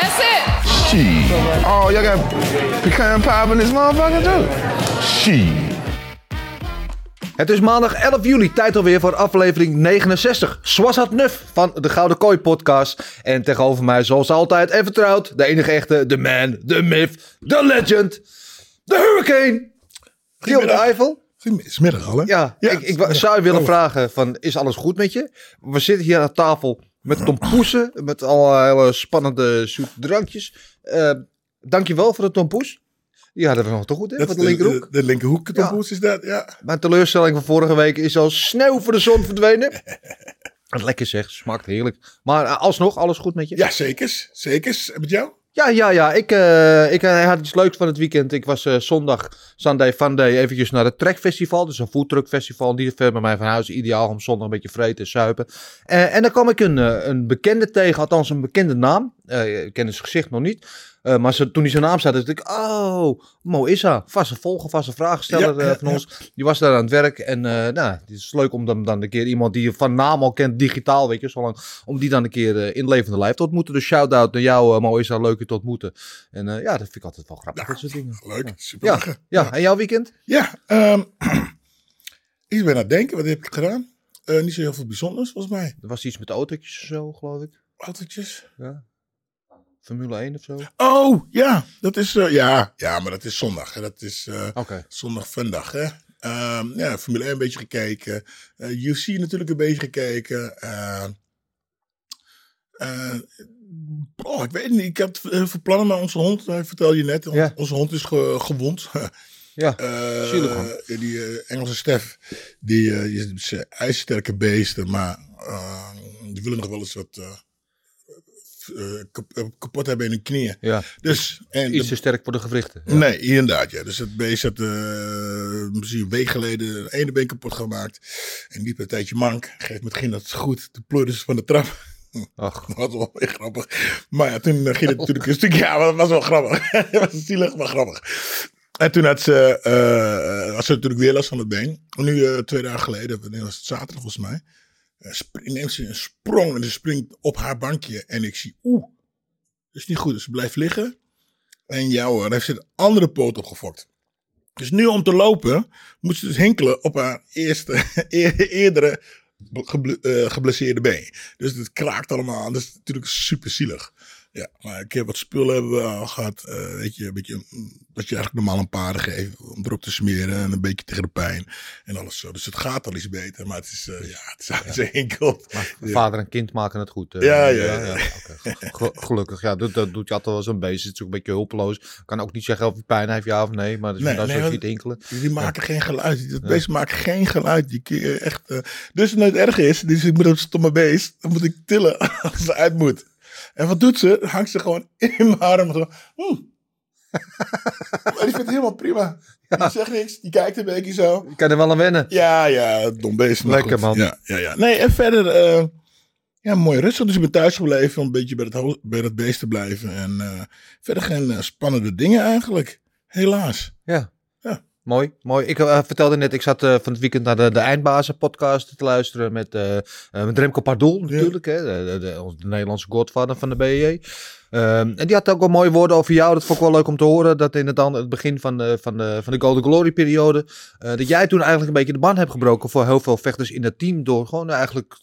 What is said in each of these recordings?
That's it. Shit. Oh, y'all got pecan pie in this motherfucker too? Shit. Het is maandag 11 juli, tijd alweer voor aflevering 69. Swasat Nuf van de Gouden Kooi podcast. En tegenover mij zoals altijd en vertrouwd, de enige echte, de man, de myth, de legend, de hurricane. Giel de Eiffel. Goedemiddag al, hè? Ja, ik, zou je willen vragen van, is alles goed met je? We zitten hier aan tafel met tompoesen, met allerlei hele spannende zoete drankjes. Eh dankjewel voor de tompoes. Die hadden we nog te goed, hè? Dat Van de linkerhoek. De, de linkerhoek, Ja. Tom is dat, ja. Mijn teleurstelling van vorige week is als sneeuw voor de zon verdwenen. Lekker zeg, smaakt heerlijk. Maar eh, alsnog, alles goed met je? Ja, zekers. Zekers. Met jou? Ja, ja. ja. Ik, eh, ik eh, had iets leuks van het weekend. Ik was eh, zondag, Sunday Funday, eventjes naar het Trekfestival. Dus een foodtruckfestival, niet ver bij mij van huis. Ideaal om zondag een beetje vreten en suipen. Eh, en dan kwam ik een, een bekende tegen, althans een bekende naam. Ik ken zijn gezicht nog niet. Eh, maar ze, toen hij zijn naam zei, dacht ik, oh, Mo Issa, vaste volger, vaste vraagsteller Ja, eh, ja, van ja. ons. Die was daar aan het werk en eh, nou, het is leuk om dan, dan een keer iemand die je van naam al kent, digitaal, weet je, zolang, om die dan een keer in levende lijf te ontmoeten. Dus shout-out naar jou, eh, Mo Issa, leuk je te ontmoeten. En ja, dat vind ik altijd wel grappig, dat soort dingen. Leuk. Super Ja, ja, en jouw weekend? Ja, ehm, ik ben aan het denken. Wat heb ik gedaan? Niet zo heel veel bijzonders, volgens mij. Er was iets met autootjes of zo, geloof ik. Autootjes. Ja. Formule 1 of zo. Oh, ja. Dat is, eh, ja. Ja, maar dat is zondag. Hè. Dat is eh, zondag vandag, hè. Ehm, ja, Formule 1 een beetje gekeken. Eh UFC natuurlijk een beetje gekeken. Oh, ik weet niet. Ik had heel veel plannen met onze hond. Ik vertel je net. Ja. Onze hond is ge- gewond. Ja, die Engelse Stef, die, is een ijzersterke beesten, maar die willen nog wel eens wat eh, eh, kap- kapot hebben in hun knieën. Ja. Dus, en Iets de- te sterk voor de gewrichten. Ja. Nee, inderdaad. Ja. Dus het beest had eh, misschien een week geleden een ene been kapot gemaakt. En liep een tijdje mank. Geeft met ging dat goed. Toen pleuren ze van de trap. Ach. Dat was wel grappig. Maar ja, toen ging het natuurlijk een stukje. Ja, maar dat was wel grappig. Het was zielig, maar grappig. En toen had ze, had ze natuurlijk weer last van het been. Nu, twee dagen geleden, was het zaterdag volgens mij. Neemt ze een sprong en ze springt op haar bankje. En ik zie, oeh, dat is niet goed. Dus ze blijft liggen. En ja hoor, heeft ze een andere poot opgefokt. Dus nu om te lopen, moet ze dus hinkelen op haar eerste, eer- eerdere eh, geblesseerde been. Dus het kraakt allemaal. Dat is natuurlijk super zielig. Ja, maar een keer wat spullen hebben we al gehad. eh, weet je, een beetje, mm, wat je eigenlijk normaal een paarden geeft. Om erop te smeren en een beetje tegen de pijn. En alles zo. Dus het gaat al iets beter. Maar het is, eh, ja, het is. Maar Ja. vader en kind maken het goed. eh. Ja, ja, ja. Gelukkig, ja, dat, dat doet je altijd wel zo'n beest. Het is ook een beetje hulpeloos. Kan ook niet zeggen of hij pijn heeft, ja of nee. Maar Nee, daar nee, je niet inkelen. Die maken geen geluid. Dat beest maakt geen geluid. Die je echt, dus het erg is, dus ik moet dat stomme beest, dan moet ik tillen als ze uit moet. En wat doet ze? Hangt ze gewoon in mijn arm. Zo, hmm. maar die vindt het helemaal prima. Die zegt niks, die kijkt een beetje zo. Je kan er wel aan wennen. Ja, ja, dom beest. Lekker, goed. man. Ja, ja, ja. Nee, en verder, eh, ja, mooi rustig. Dus ik ben thuis gebleven om een beetje bij het, ho- bij het beest te blijven. En eh, verder geen eh, spannende dingen eigenlijk. Helaas. Ja. Mooi, mooi. Ik eh, vertelde net, ik zat eh, van het weekend naar de, de Eindbazen podcast te luisteren met, eh, met Remco Pardoel natuurlijk, hè, de, de, de- Nederlandse godvader van de BJ. Ehm, en die had ook wel mooie woorden over jou. Dat vond ik wel leuk om te horen. Dat in het, het begin van de, van de, van de Golden Glory periode. dat jij toen eigenlijk een beetje de ban hebt gebroken voor heel veel vechters in het team. Door gewoon eigenlijk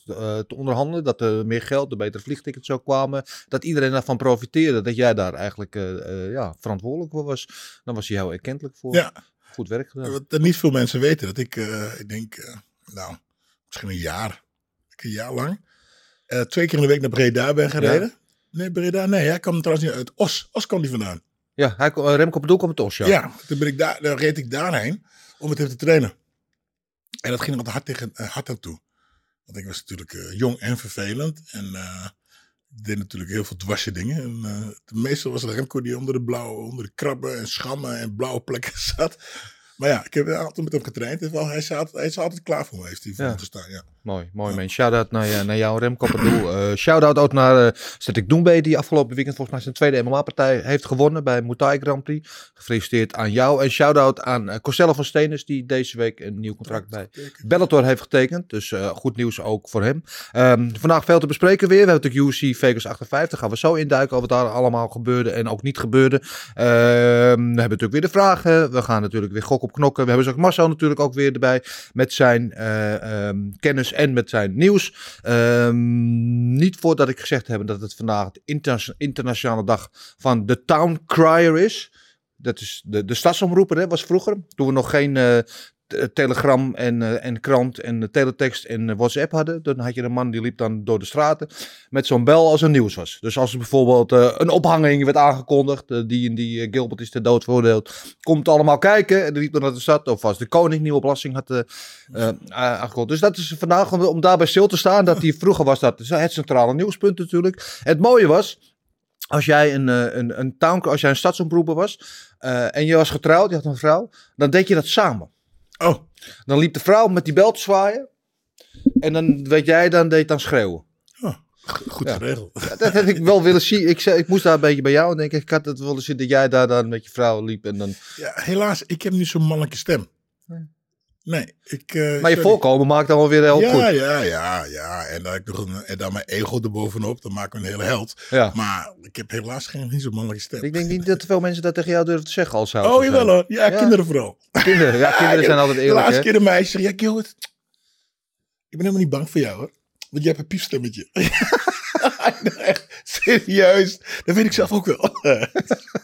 te onderhandelen. Dat er meer geld, de betere vliegtickets zo kwamen. Dat iedereen daarvan profiteerde. Dat jij daar eigenlijk ja, verantwoordelijk voor was. Dan was hij heel erkentelijk voor. Ja. Goed werk gedaan. Wat er niet veel mensen weten, dat ik, eh, ik denk, eh, nou, misschien een jaar, een jaar lang, eh, twee keer in de week naar Breda ben gereden. Nee, Breda, nee, hij kwam trouwens niet uit Os. Os kwam die vandaan. Ja, hij, eh, Remco Pardoel kwam het Os, ja. Ja, toen ben ik daar, dan reed ik daarheen om met hem te trainen. En dat ging nog hard, tegen, eh, hard aan toe. Want ik was natuurlijk eh, jong en vervelend. En eh, deed natuurlijk heel veel dwarse dingen. En, uh, meestal was het Remco die onder de blauwe, onder de krabben en schammen en blauwe plekken zat. Maar ja, ik heb altijd met hem getraind. En wel, hij, is altijd, hij is altijd klaar voor me, heeft hij voor Ja. te staan. Ja. Mooi, mooi man. Shout-out naar, je- naar jou, Remco Padoel. Eh Shout-out ook naar uh, Doembe, die afgelopen weekend volgens mij zijn tweede MMA-partij heeft gewonnen bij Muay Grand Prix. Gefeliciteerd aan jou. En shout-out aan uh, Costello van Stenens, die deze week een nieuw contract bij Bellator heeft getekend. Dus eh, goed nieuws ook voor hem. Ehm, vandaag veel te bespreken weer. We hebben natuurlijk UC Vegas 58. Gaan we zo induiken over wat daar allemaal gebeurde en ook niet gebeurde. Ehm, we hebben natuurlijk weer de vragen. We gaan natuurlijk weer gok op knokken. We hebben zo ook Marcel natuurlijk ook weer erbij met zijn eh, ehm, kennis en met zijn nieuws. Ehm, niet voordat ik gezegd heb dat het vandaag de interna- internationale dag van de Town Crier is. Dat is de, de stadsomroeper, hè, was vroeger. Toen we nog geen eh, telegram en, eh, en krant en eh, teletext en eh, WhatsApp hadden. Dan had je een man die liep dan door de straten met zo'n bel als er nieuws was. Dus als er bijvoorbeeld eh, een ophanging werd aangekondigd, eh, die en die eh, Gilbert is ter dood veroordeeld, komt allemaal kijken en dan liep dan naar de stad. Of als de koning nieuwe belasting had eh, eh, aangekondigd. Dus dat is vandaag om, om daarbij stil te staan, dat die vroeger was dat het centrale nieuwspunt natuurlijk. Het mooie was, als jij een, eh, een, een town, als jij een stadsomroeper was eh, en je was getrouwd, je had een vrouw, dan deed je dat samen. Oh, Dan liep de vrouw met die bel te zwaaien. En dan weet jij, dan deed dan schreeuwen. goed Ja. geregeld. Ja, Dat had ik wel willen zien. Ik, zei, ik moest daar een beetje bij jou en denk ik, ik had het willen zien dat jij daar dan met je vrouw liep. En dan... Ja, helaas, ik heb niet zo'n mannelijke stem. Nee, ik... eh, Maar je voorkomen maakt dan wel weer heel ja, goed. Ja, ja, ja. En dan, ik nog een, en dan mijn ego erbovenop. Dan maak ik een hele held. Ja. Maar ik heb helaas geen niet zo'n mannelijke stem. Ik denk niet dat veel mensen dat tegen jou durven te zeggen als zou. oh, jawel hoor. Ja, Ja. kinderen vooral. Kinderen, ja, kinderen zijn altijd De eerlijk. laatste Hè? keer een meisje zegt, ja Gilbert, ik ben helemaal niet bang voor jou hoor. Want jij hebt een Echt, serieus. Dat weet ik zelf ook wel.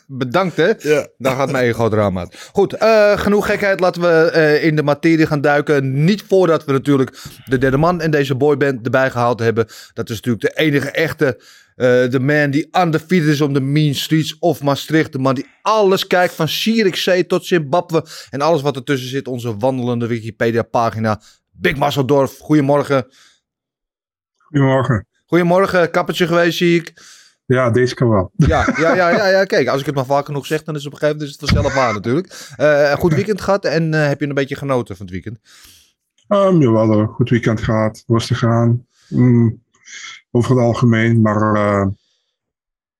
Bedankt hè. ja. Dan gaat mijn ego drama uit. Goed, eh, genoeg gekheid. Laten we eh, in de materie gaan duiken. Niet voordat we natuurlijk de derde man en deze boyband erbij gehaald hebben. Dat is natuurlijk de enige echte. eh, de man die undefeated is on the mean streets of Maastricht. De man die alles kijkt van Zierikzee tot Zimbabwe. En alles wat ertussen zit. Onze wandelende Wikipedia pagina. Big Masseldorf. Goedemorgen. Goedemorgen. Goedemorgen. Kappertje geweest zie ik. Ja, deze kan wel. Ja, ja, ja, ja, ja, kijk, als ik het maar vaak genoeg zeg, dan is het op een gegeven moment is het vanzelf waar natuurlijk. Eh, een goed weekend gehad en eh, heb je een beetje genoten van het weekend? Um, jawel, een goed weekend gehad. Rustig aan. Mm, over het algemeen. Maar eh,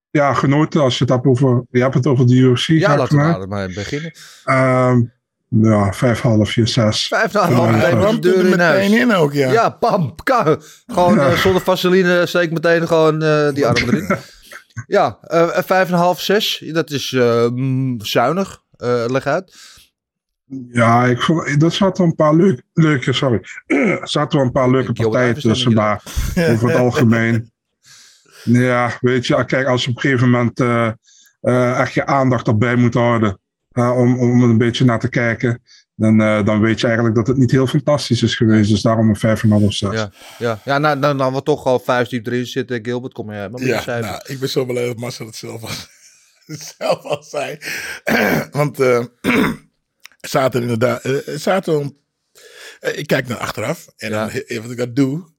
ja, genoten als je het hebt over... Je hebt het over de UFC. Ja, laten we maar, beginnen. Ehm, ja, vijf, half, vier, zes. Vijf half de Ramt er deur in huis. meteen in ook, ja. Ja, pam, ka. Gewoon eh, zonder vaseline steek meteen gewoon eh, die arm erin. Ja, eh, vijf en een half, zes. Dat is zuinig. Eh, leg uit. Ja, ik vond, er zaten een paar leuk, leuke... Sorry. er zaten wel een paar leuke partijen tussen. Maar over het algemeen... Ja, weet je, kijk, als je op een gegeven moment echt je aandacht erbij moet houden eh, om, om er een beetje naar te kijken, dan, eh, dan weet je eigenlijk dat het niet heel fantastisch is geweest. Dus daarom een 5,5 of 6. Ja, ja. ja nou, nou, nou we toch al vijf diep erin zitten. Gilbert, kom je maar met Ja, nou, ik ben zo blij dat Marcel het zelf al, zelf al zei. Want eh er zaten inderdaad... eh, er zaten eh, ik kijk naar achteraf. En Ja. dan, eh, wat ik dan doe...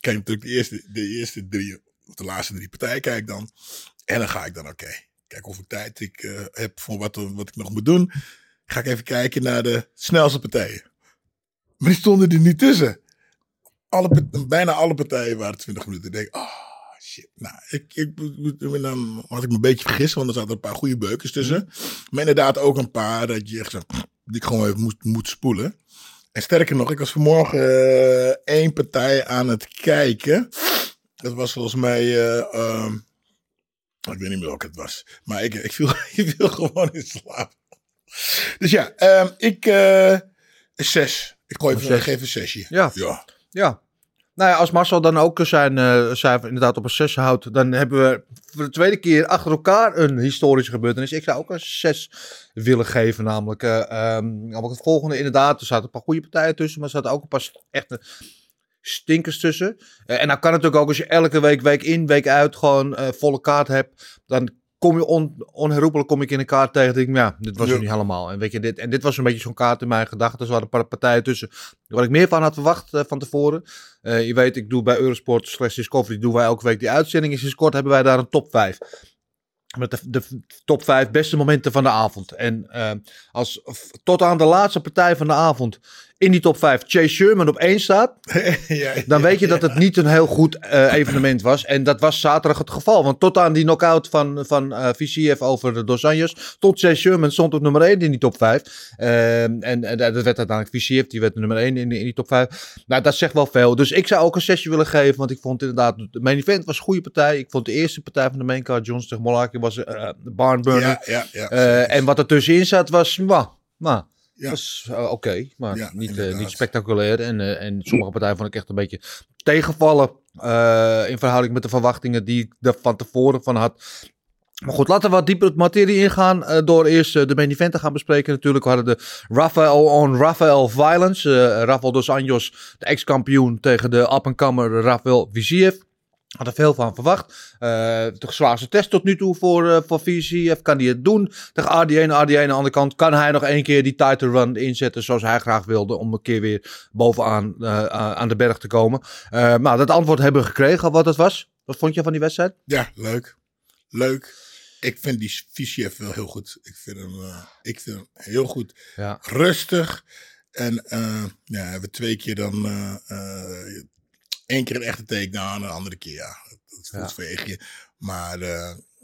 Kijk natuurlijk de eerste, de eerste drie... Of de laatste drie partijen kijk dan. En dan ga ik dan, oké. Kijk hoeveel tijd ik eh, heb voor wat, wat ik nog moet doen. Ga ik even kijken naar de snelste partijen. Maar die stonden er niet tussen. Alle, bijna alle partijen waren 20 minuten. Ik denk, oh shit. Nou, ik, ik, dan had ik me een beetje vergist, want er zaten een paar goede beukers tussen. Maar inderdaad ook een paar dat je echt zo, die ik gewoon even moet, moet spoelen. En sterker nog, ik was vanmorgen eh, één partij aan het kijken. Dat was volgens mij, eh, ehm, ik weet niet meer welke het was. Maar ik, ik, viel, ik viel gewoon in slaap. Dus ja, ehm, ik, eh zes. Ik gooi even, Zes. ik geef een zesje. Ja. ja. Ja. Nou ja, als Marcel dan ook zijn eh cijfer inderdaad op een 6 houdt, dan hebben we voor de tweede keer achter elkaar een historische gebeurtenis. Ik zou ook een 6 willen geven, namelijk. namelijk het volgende, inderdaad, er zaten een paar goede partijen tussen, maar er zaten ook een paar echte stinkers tussen. Eh, en dan kan het natuurlijk ook als je elke week, week in, week uit, gewoon eh, volle kaart hebt, dan kom je on, onherroepelijk kom ik in een kaart tegen. Denk ik, ja, dit was Ja. er niet helemaal. En, weet je, dit, en dit was een beetje zo'n kaart in mijn gedachten. Er waren een paar partijen tussen waar ik meer van had verwacht eh, van tevoren. Je weet, ik doe bij Eurosport slash Discovery, doen wij elke week die uitzending. En sinds kort hebben wij daar een top 5. Met de, de top 5 beste momenten van de avond. En als tot aan de laatste partij van de avond in die top 5 Chase Sherman op 1 staat. ja, Dan weet je dat het niet een heel goed eh, evenement was. En dat was zaterdag het geval. Want tot aan die knockout van, van eh VCF over de Dos Anjos. Tot Chase Sherman stond op nummer 1 in die top 5. en, en dat werd uiteindelijk VCF. Die werd nummer 1 in, die- in die top 5. Nou, dat zegt wel veel. Dus ik zou ook een sessie willen geven. Want ik vond inderdaad. De main event was een goede partij. Ik vond de eerste partij van de main card. Jones tegen Molaki was eh de barnburner. Ja, ja, ja. Eh, en wat er tussenin zat was. Mwah. Ja. was eh, oké, maar Ja, niet, eh, niet spectaculair. En, eh, en sommige partijen vond ik echt een beetje tegenvallen in verhouding met de verwachtingen die ik er van tevoren van had. Maar goed, laten we wat dieper op materie ingaan. door eerst de main event te gaan bespreken natuurlijk. We hadden de Rafael on Rafael Violence. eh Rafael dos Anjos, de ex-kampioen tegen de up-and-comer Rafael Viziev. Had er veel van verwacht. Eh, de zwaarste test tot nu toe voor, eh voor VCF. Kan hij het doen? Tegen RD1, RD1 aan de andere kant. Kan hij nog één keer die title run inzetten zoals hij graag wilde. Om een keer weer bovenaan eh, aan de berg te komen. Nou, dat antwoord hebben we gekregen wat het was. Wat vond je van die wedstrijd? Ja, leuk. Leuk. Ik vind die VCF wel heel goed. Ik vind hem, ik vind hem heel goed. Ja. Rustig. En ja, we hebben twee keer dan... Eén keer een echte takedown en de andere keer ja. Het voelt veegje. Maar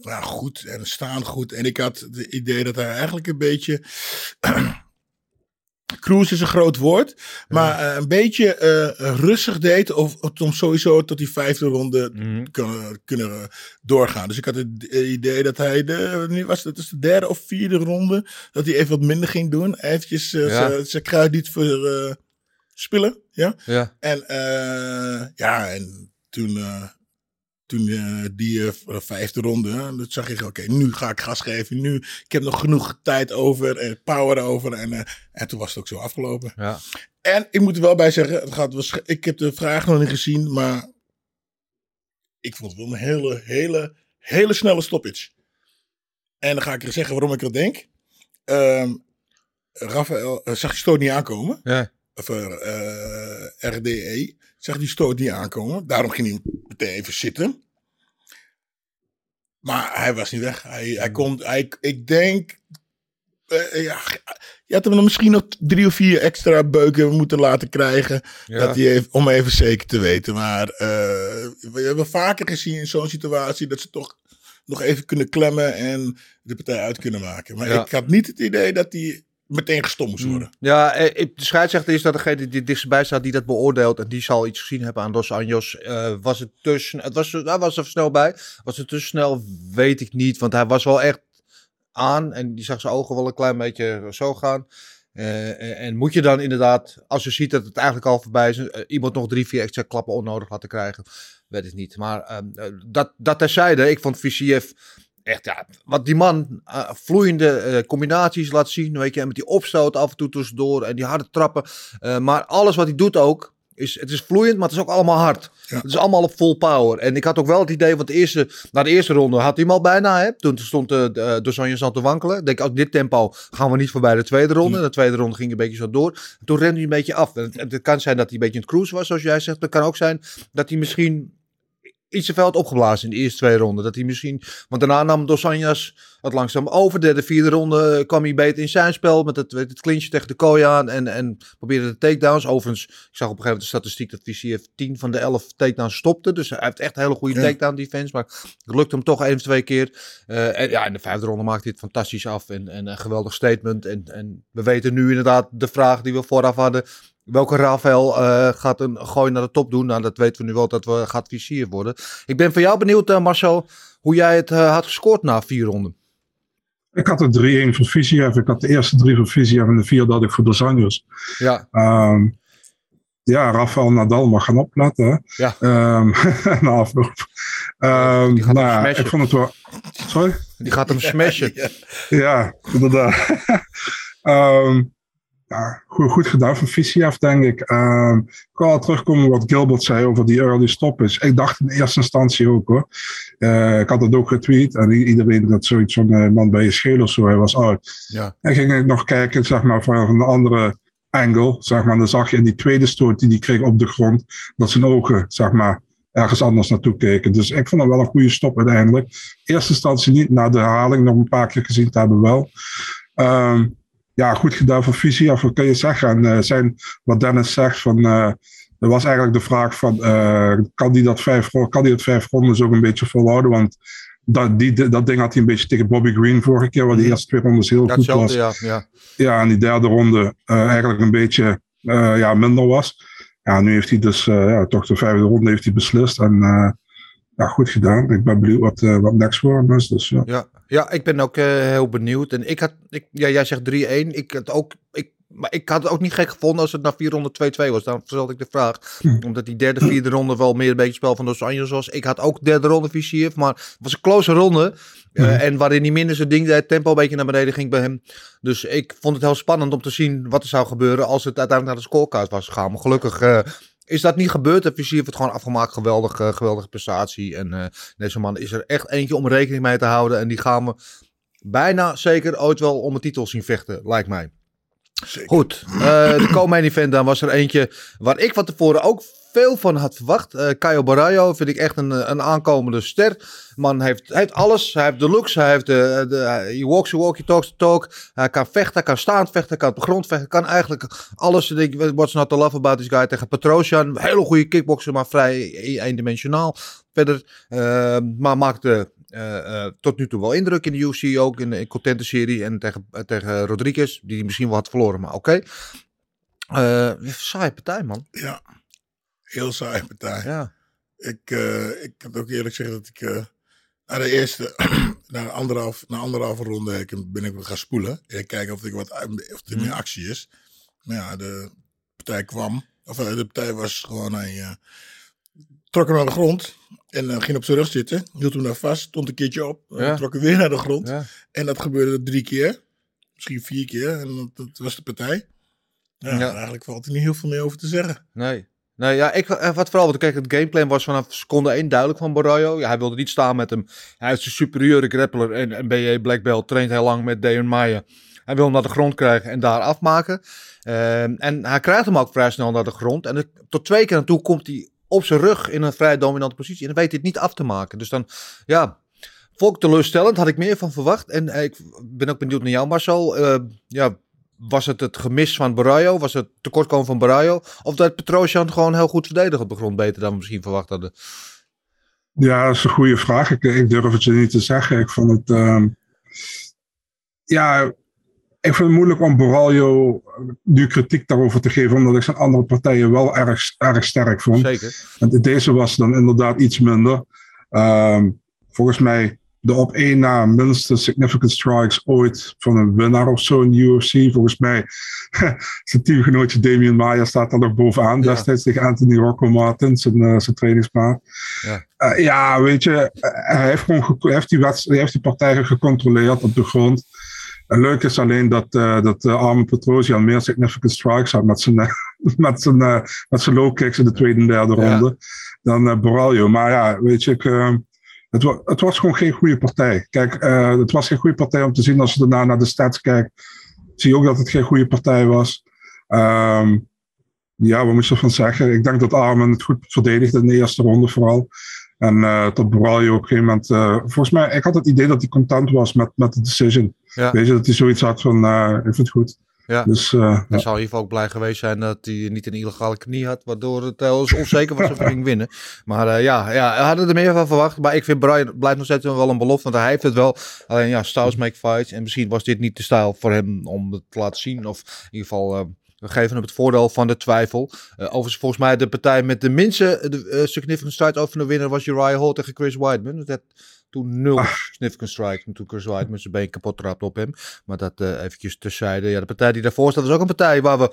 ja, goed en staan goed. En ik had het idee dat hij eigenlijk een beetje... Cruise is een groot woord, maar eh, een beetje eh, rustig deed. Of, of om sowieso tot die vijfde ronde Mhm. kunnen, kunnen doorgaan. Dus ik had het idee dat hij de, nu was het dus de derde of vierde ronde, dat hij even wat minder ging doen. Eventjes eh, Ja. zijn- kruid niet voor spillen. Ja. Ja. En eh, ja, en toen, eh, toen eh, die vijfde ronde, hè, dat zag ik, oké, nu ga ik gas geven. Nu, ik heb nog genoeg tijd over en power over. En, en toen was het ook zo afgelopen. Ja. En ik moet er wel bij zeggen, het gaat ik heb de vraag nog niet gezien, maar ik vond het wel een hele, hele, hele snelle stoppage. En dan ga ik er zeggen waarom ik dat denk. Ehm Rafael zag die stoot niet aankomen. Ja. Of RDE zag die stoot niet aankomen. Daarom ging hij meteen even zitten. Maar hij was niet weg. Hij, hij Hmm. komt, hij, ik denk, eh, ja, je had hem misschien nog drie of vier extra beuken moeten laten krijgen. Ja. Dat hij even, om even zeker te weten. Maar eh, we hebben vaker gezien in zo'n situatie dat ze toch nog even kunnen klemmen en de partij uit kunnen maken. Maar Ja. ik had niet het idee dat hij meteen gestopt moest worden. Ja, eh, de scheidsrechter is dat degene die dichtstbij staat die dat beoordeelt. En die zal iets gezien hebben aan Dos Anjos. Eh, was het te snel? Het was, hij was er snel bij. Was het te snel? Weet ik niet. Want hij was wel echt aan. En die zag zijn ogen wel een klein beetje zo gaan. Eh, en, en moet je dan inderdaad, als je ziet dat het eigenlijk al voorbij is, iemand nog drie, vier extra klappen onnodig laten krijgen? Weet ik niet. Maar ehm, eh, dat, dat terzijde, ik vond VCF echt, ja, wat die man eh, vloeiende eh, combinaties laat zien, weet je, en met die opstoot af en toe tussendoor en die harde trappen. Eh, maar alles wat hij doet ook, is, het is vloeiend, maar het is ook allemaal hard. Het is allemaal op full power. En ik had ook wel het idee, want de eerste, na de eerste ronde had hij hem al bijna, hè. Toen stond de Dos aan te wankelen. Ik denk, als dit tempo gaan we niet voorbij de tweede ronde. De tweede ronde ging een beetje zo door. En toen rende hij een beetje af. En het, het kan zijn dat hij een beetje in het cruise was, zoals jij zegt. Het kan ook zijn dat hij misschien iets te veel had opgeblazen in de eerste twee ronden. Dat hij misschien, want daarna nam Dos Anjos het langzaam over. De derde, vierde ronde kwam hij beter in zijn spel. Met het, het clinchje tegen de kooi aan. En, en probeerde de takedowns. Overigens, ik zag op een gegeven moment de statistiek dat VCF 10 van de 11 takedowns stopte. Dus hij heeft echt een hele goede Ja. takedown defense. Maar het lukte hem toch één of twee keer. Uh, en ja, in de vijfde ronde maakte hij het fantastisch af. En, en een geweldig statement. En, en we weten nu inderdaad de vraag die we vooraf hadden. Welke Rafael uh, gaat een gooi naar de top doen? Nou, dat weten we nu wel dat we gaat visier worden. Ik ben van jou benieuwd, uh, Marcel, hoe jij het uh, had gescoord na vier ronden. Ik had er 3-1 voor Viziev. Ik had de eerste drie voor Viziev en de vier dat ik voor Anjos. Ja. Um, ja, Rafael Nadal mag gaan opletten. Hè? Ja. Um, na afloop. Um, nou ja, ik vond het wel... Sorry? Die gaat hem smashen. ja, inderdaad. um, ja, goed, goed gedaan van Visiev, denk ik. Ehm, ik wil al terugkomen wat Gilbert zei over die early stoppage. Ik dacht in eerste instantie ook hoor. Eh, ik had het ook getweet en iedereen dat zoiets van eh, man bij je scheel of zo, hij was oud. Ja. En ging ik nog kijken, zeg maar, van een andere angle, zeg maar. Dan zag je in die tweede stoot die hij kreeg op de grond, dat zijn ogen, zeg maar, ergens anders naartoe keken. Dus ik vond dat wel een goede stop uiteindelijk. Eerste instantie niet, na de herhaling nog een paar keer gezien te hebben wel. Ehm, ja, goed gedaan voor Visie, of wat kun je zeggen? En zijn, wat Dennis zegt, van, eh er was eigenlijk de vraag van, eh, kan hij dat vijf, kan hij dat vijf rondes ook een beetje volhouden? Want dat, die, dat ding had hij een beetje tegen Bobby Green vorige keer, waar die eerste twee rondes heel goed was. Ja. ja. Ja, en die derde ronde eh, eigenlijk een beetje ja, minder was. Ja, nu heeft hij dus ja, toch de vijfde ronde heeft hij beslist. En ja, goed gedaan. Ik ben benieuwd wat, wat next voor hem is. Dus, ja. Ja, ja ik ben ook eh, heel benieuwd. En ik had, ik, ja, jij zegt 3-1. Ik had ook, ik, maar ik had het ook niet gek gevonden als het na vier ronde 2-2 was. Daarom stelde ik de vraag. Omdat die derde, vierde ronde wel meer een beetje spel van Los Angeles was. Ik had ook derde ronde Visiev, maar het was een close ronde. Eh, En waarin hij minder zijn ding deed, tempo een beetje naar beneden ging bij hem. Dus ik vond het heel spannend om te zien wat er zou gebeuren als het uiteindelijk naar de scorecard was gegaan. Maar gelukkig eh, is dat niet gebeurd. Visiev heeft het gewoon afgemaakt. Geweldig, eh, geweldige prestatie. En eh, deze man is er echt eentje om rekening mee te houden. En die gaan we bijna zeker ooit wel om een titel zien vechten, lijkt mij. Goed, eh, de co-main event dan was er eentje waar ik van tevoren ook veel van had verwacht. Eh Caio Barrayo vind ik echt een, eh, een aankomende ster. Man heeft, alles. Hij heeft de looks, hij heeft de, de he walks the walk, he talks the talk. Hij kan vechten, hij kan staand vechten, hij kan op de grond vechten. kan eigenlijk alles. Ik What's not to love about this guy tegen Petrosian. Hele goede kickboxer, maar vrij e- eendimensionaal. Verder, eh, maar maakte eh, eh, tot nu toe wel indruk in de UFC ook. In de in contender-serie en tegen, eh, tegen Rodriguez. Die hij misschien wel had verloren, maar oké. Eh, saaie partij, man. Ja, heel saai partij. Ja. Ik, ik kan ook eerlijk zeggen dat ik na de eerste, na anderhalf, na anderhalve ronde ik, ben ik weer gaan spoelen. En kijken of, ik wat, of er meer actie is. Maar ja, de partij kwam. Of de partij was gewoon, hij eh, trok hem naar de grond. En eh, ging op zijn rug zitten. Hield hem daar vast. Stond een keertje op. en Ja. Trok hem weer naar de grond. Ja. En dat gebeurde drie keer. Misschien vier keer. En dat, dat was de partij. Ja, Ja. Eigenlijk valt er niet heel veel meer over te zeggen. Nee. Nee, ja, ik, eh, wat vooral, want kijk, het gameplan was vanaf seconde 1 duidelijk van Barroyo. Ja, hij wilde niet staan met hem. Hij is een superieure grappler en, en BJ Black Belt traint heel lang met Deon Maier. Hij wil hem naar de grond krijgen en daar afmaken. Ehm, en hij krijgt hem ook vrij snel naar de grond. En het- tot twee keer aan toe komt hij op zijn rug in een vrij dominante positie. En dan weet hij het niet af te maken. Dus dan, ja, volk teleurstellend. Had ik meer van verwacht. En eh, ik ben ook benieuwd naar jou, Marcel. Eh, ja, was het het gemis van Barrayo? Was het tekortkomen van Barrayo? Of dat Petrosian gewoon heel goed verdedigd op de grond beter dan we misschien verwacht hadden? Ja, dat is een goede vraag. Ik, ik durf het je niet te zeggen. Ik vond het. ehm, ja, ik vind het moeilijk om Boraljo nu kritiek daarover te geven, omdat ik zijn andere partijen wel erg, erg sterk vond. Zeker. Deze was dan inderdaad iets minder. Ehm, volgens mij de op één na minste significant strikes ooit van een winnaar of zo in de UFC. Volgens mij zijn teamgenootje Damian Maya staat daar nog bovenaan. Ja. Destijds tegen Anthony Rocco Martin, zijn, eh, zijn trainingsmaat. Ja. Eh, ja, weet je, eh, hij heeft, gewoon hij heeft, die hij heeft die partij gecontroleerd op de grond. Leuk is alleen dat, eh dat uh, Armin Petrosian meer significant strikes had met zijn, eh, met zijn, eh, met zijn low kicks in de tweede en derde Ja. ronde dan eh Boraljo. Maar ja, weet je, ik, eh, het, wa- het was gewoon geen goede partij. Kijk, eh, het was geen goede partij om te zien als je daarna naar de stats kijkt. Zie je ook dat het geen goede partij was. Ehm, ja, wat moet je ervan zeggen? Ik denk dat Armin het goed verdedigde in de eerste ronde vooral. En eh dat Boraljo op een gegeven moment... eh, volgens mij, ik had het idee dat hij content was met, met de decision. Ja. Weet je, dat hij zoiets had van, ik vind het goed. Ja. Dus, Dan ja. zou hij ook blij geweest zijn dat hij niet een illegale knie had, waardoor het heel onzeker was of hij ging winnen. Maar eh, ja, ja, we hadden er meer van verwacht. Maar ik vind Brian blijft nog steeds wel een belofte, want hij heeft het wel. Alleen ja, styles make fights. En misschien was dit niet de stijl voor hem om het te laten zien. Of in ieder geval, we geven hem het voordeel van de twijfel. Overigens, volgens mij de partij met de minste de, eh, significant strike over de winnaar was Uriah Hall tegen Chris Weidman. Dat toen nul significant strike. En toen Chris Weidman zijn been kapot trapte op hem. Maar dat eh eventjes terzijde. Ja, de partij die daarvoor staat was ook een partij waar we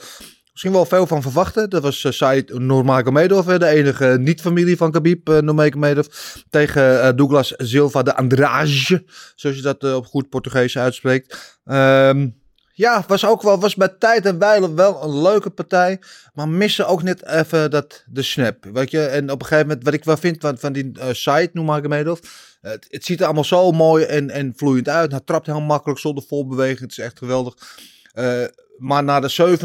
misschien wel veel van verwachten. Dat was uh, Said Nurmagomedov, eh, de enige niet-familie van Khabib uh, Nurmagomedov. Tegen uh, Douglas Silva de Andrade, zoals je dat uh, op goed Portugees uitspreekt. Um, Ja, was ook wel, was bij tijd en wijle wel een leuke partij. Maar missen ook net even dat, de snap. Weet je, en op een gegeven moment, wat ik wel vind van, van die eh, site, noem maar Medov. Het, het ziet er allemaal zo mooi en, en vloeiend uit. Hij trapt heel makkelijk zonder volbeweging. Het is echt geweldig. Eh, maar na de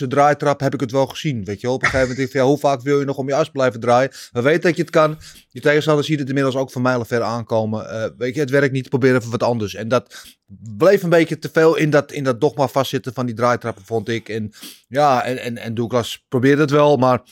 37.000ste draaitrap heb ik het wel gezien. Weet je, op een gegeven moment denk ik ja, hoe vaak wil je nog om je as blijven draaien? We weten dat je het kan. Je tegenstander ziet het inmiddels ook van mijlen ver aankomen. Eh, weet je, het werkt niet, probeer even wat anders. En dat bleef een beetje te veel in dat, in dat dogma vastzitten van die draaitrappen, vond ik. En ja, en, en, en Douglas probeerde het wel, maar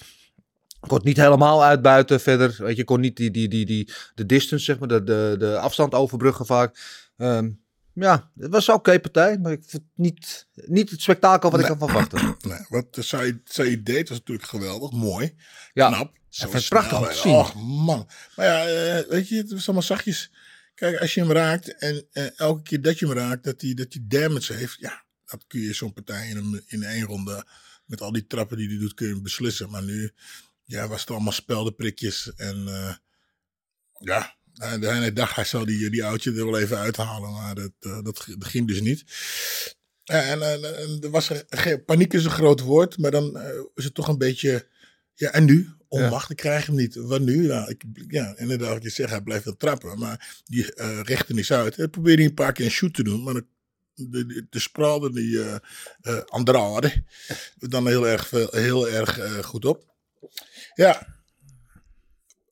kon het niet helemaal uitbuiten verder. Weet je, kon niet die, die, die, die, de distance, zeg maar, de, de, de afstand overbruggen vaak. Ehm, ja, het was een oké partij, maar ik vond niet, niet het spektakel wat ik ervan verwachtte. Nee, wat zij, zij deed was natuurlijk geweldig, mooi, Ja, knap. Zo prachtig om te zien. Och man. Maar ja, eh, weet je, het is allemaal zachtjes. Kijk, als je hem raakt en eh, elke keer dat je hem raakt, dat hij dat damage heeft. Ja, dat kun je zo'n partij in, een, in één ronde, met al die trappen die hij doet, kun je hem beslissen. Maar nu ja, was het allemaal speldenprikjes. En eh, ja, en de ene dag hij zou die, die oudje er wel even uithalen, maar dat, eh, dat, dat ging dus niet. Ja, en, en, en er was paniek is een groot woord, maar dan eh, is het toch een beetje. Ja, en nu? Onmacht, ik krijg hem niet. Wat nu? Nou, ik, ja, inderdaad, wat je zegt, hij blijft wel trappen, maar die eh rechten is uit. Ik probeerde hij een paar keer een shoot te doen, maar de, de, de, de spraalde die eh Andrade dan heel erg, heel erg goed op. Ja,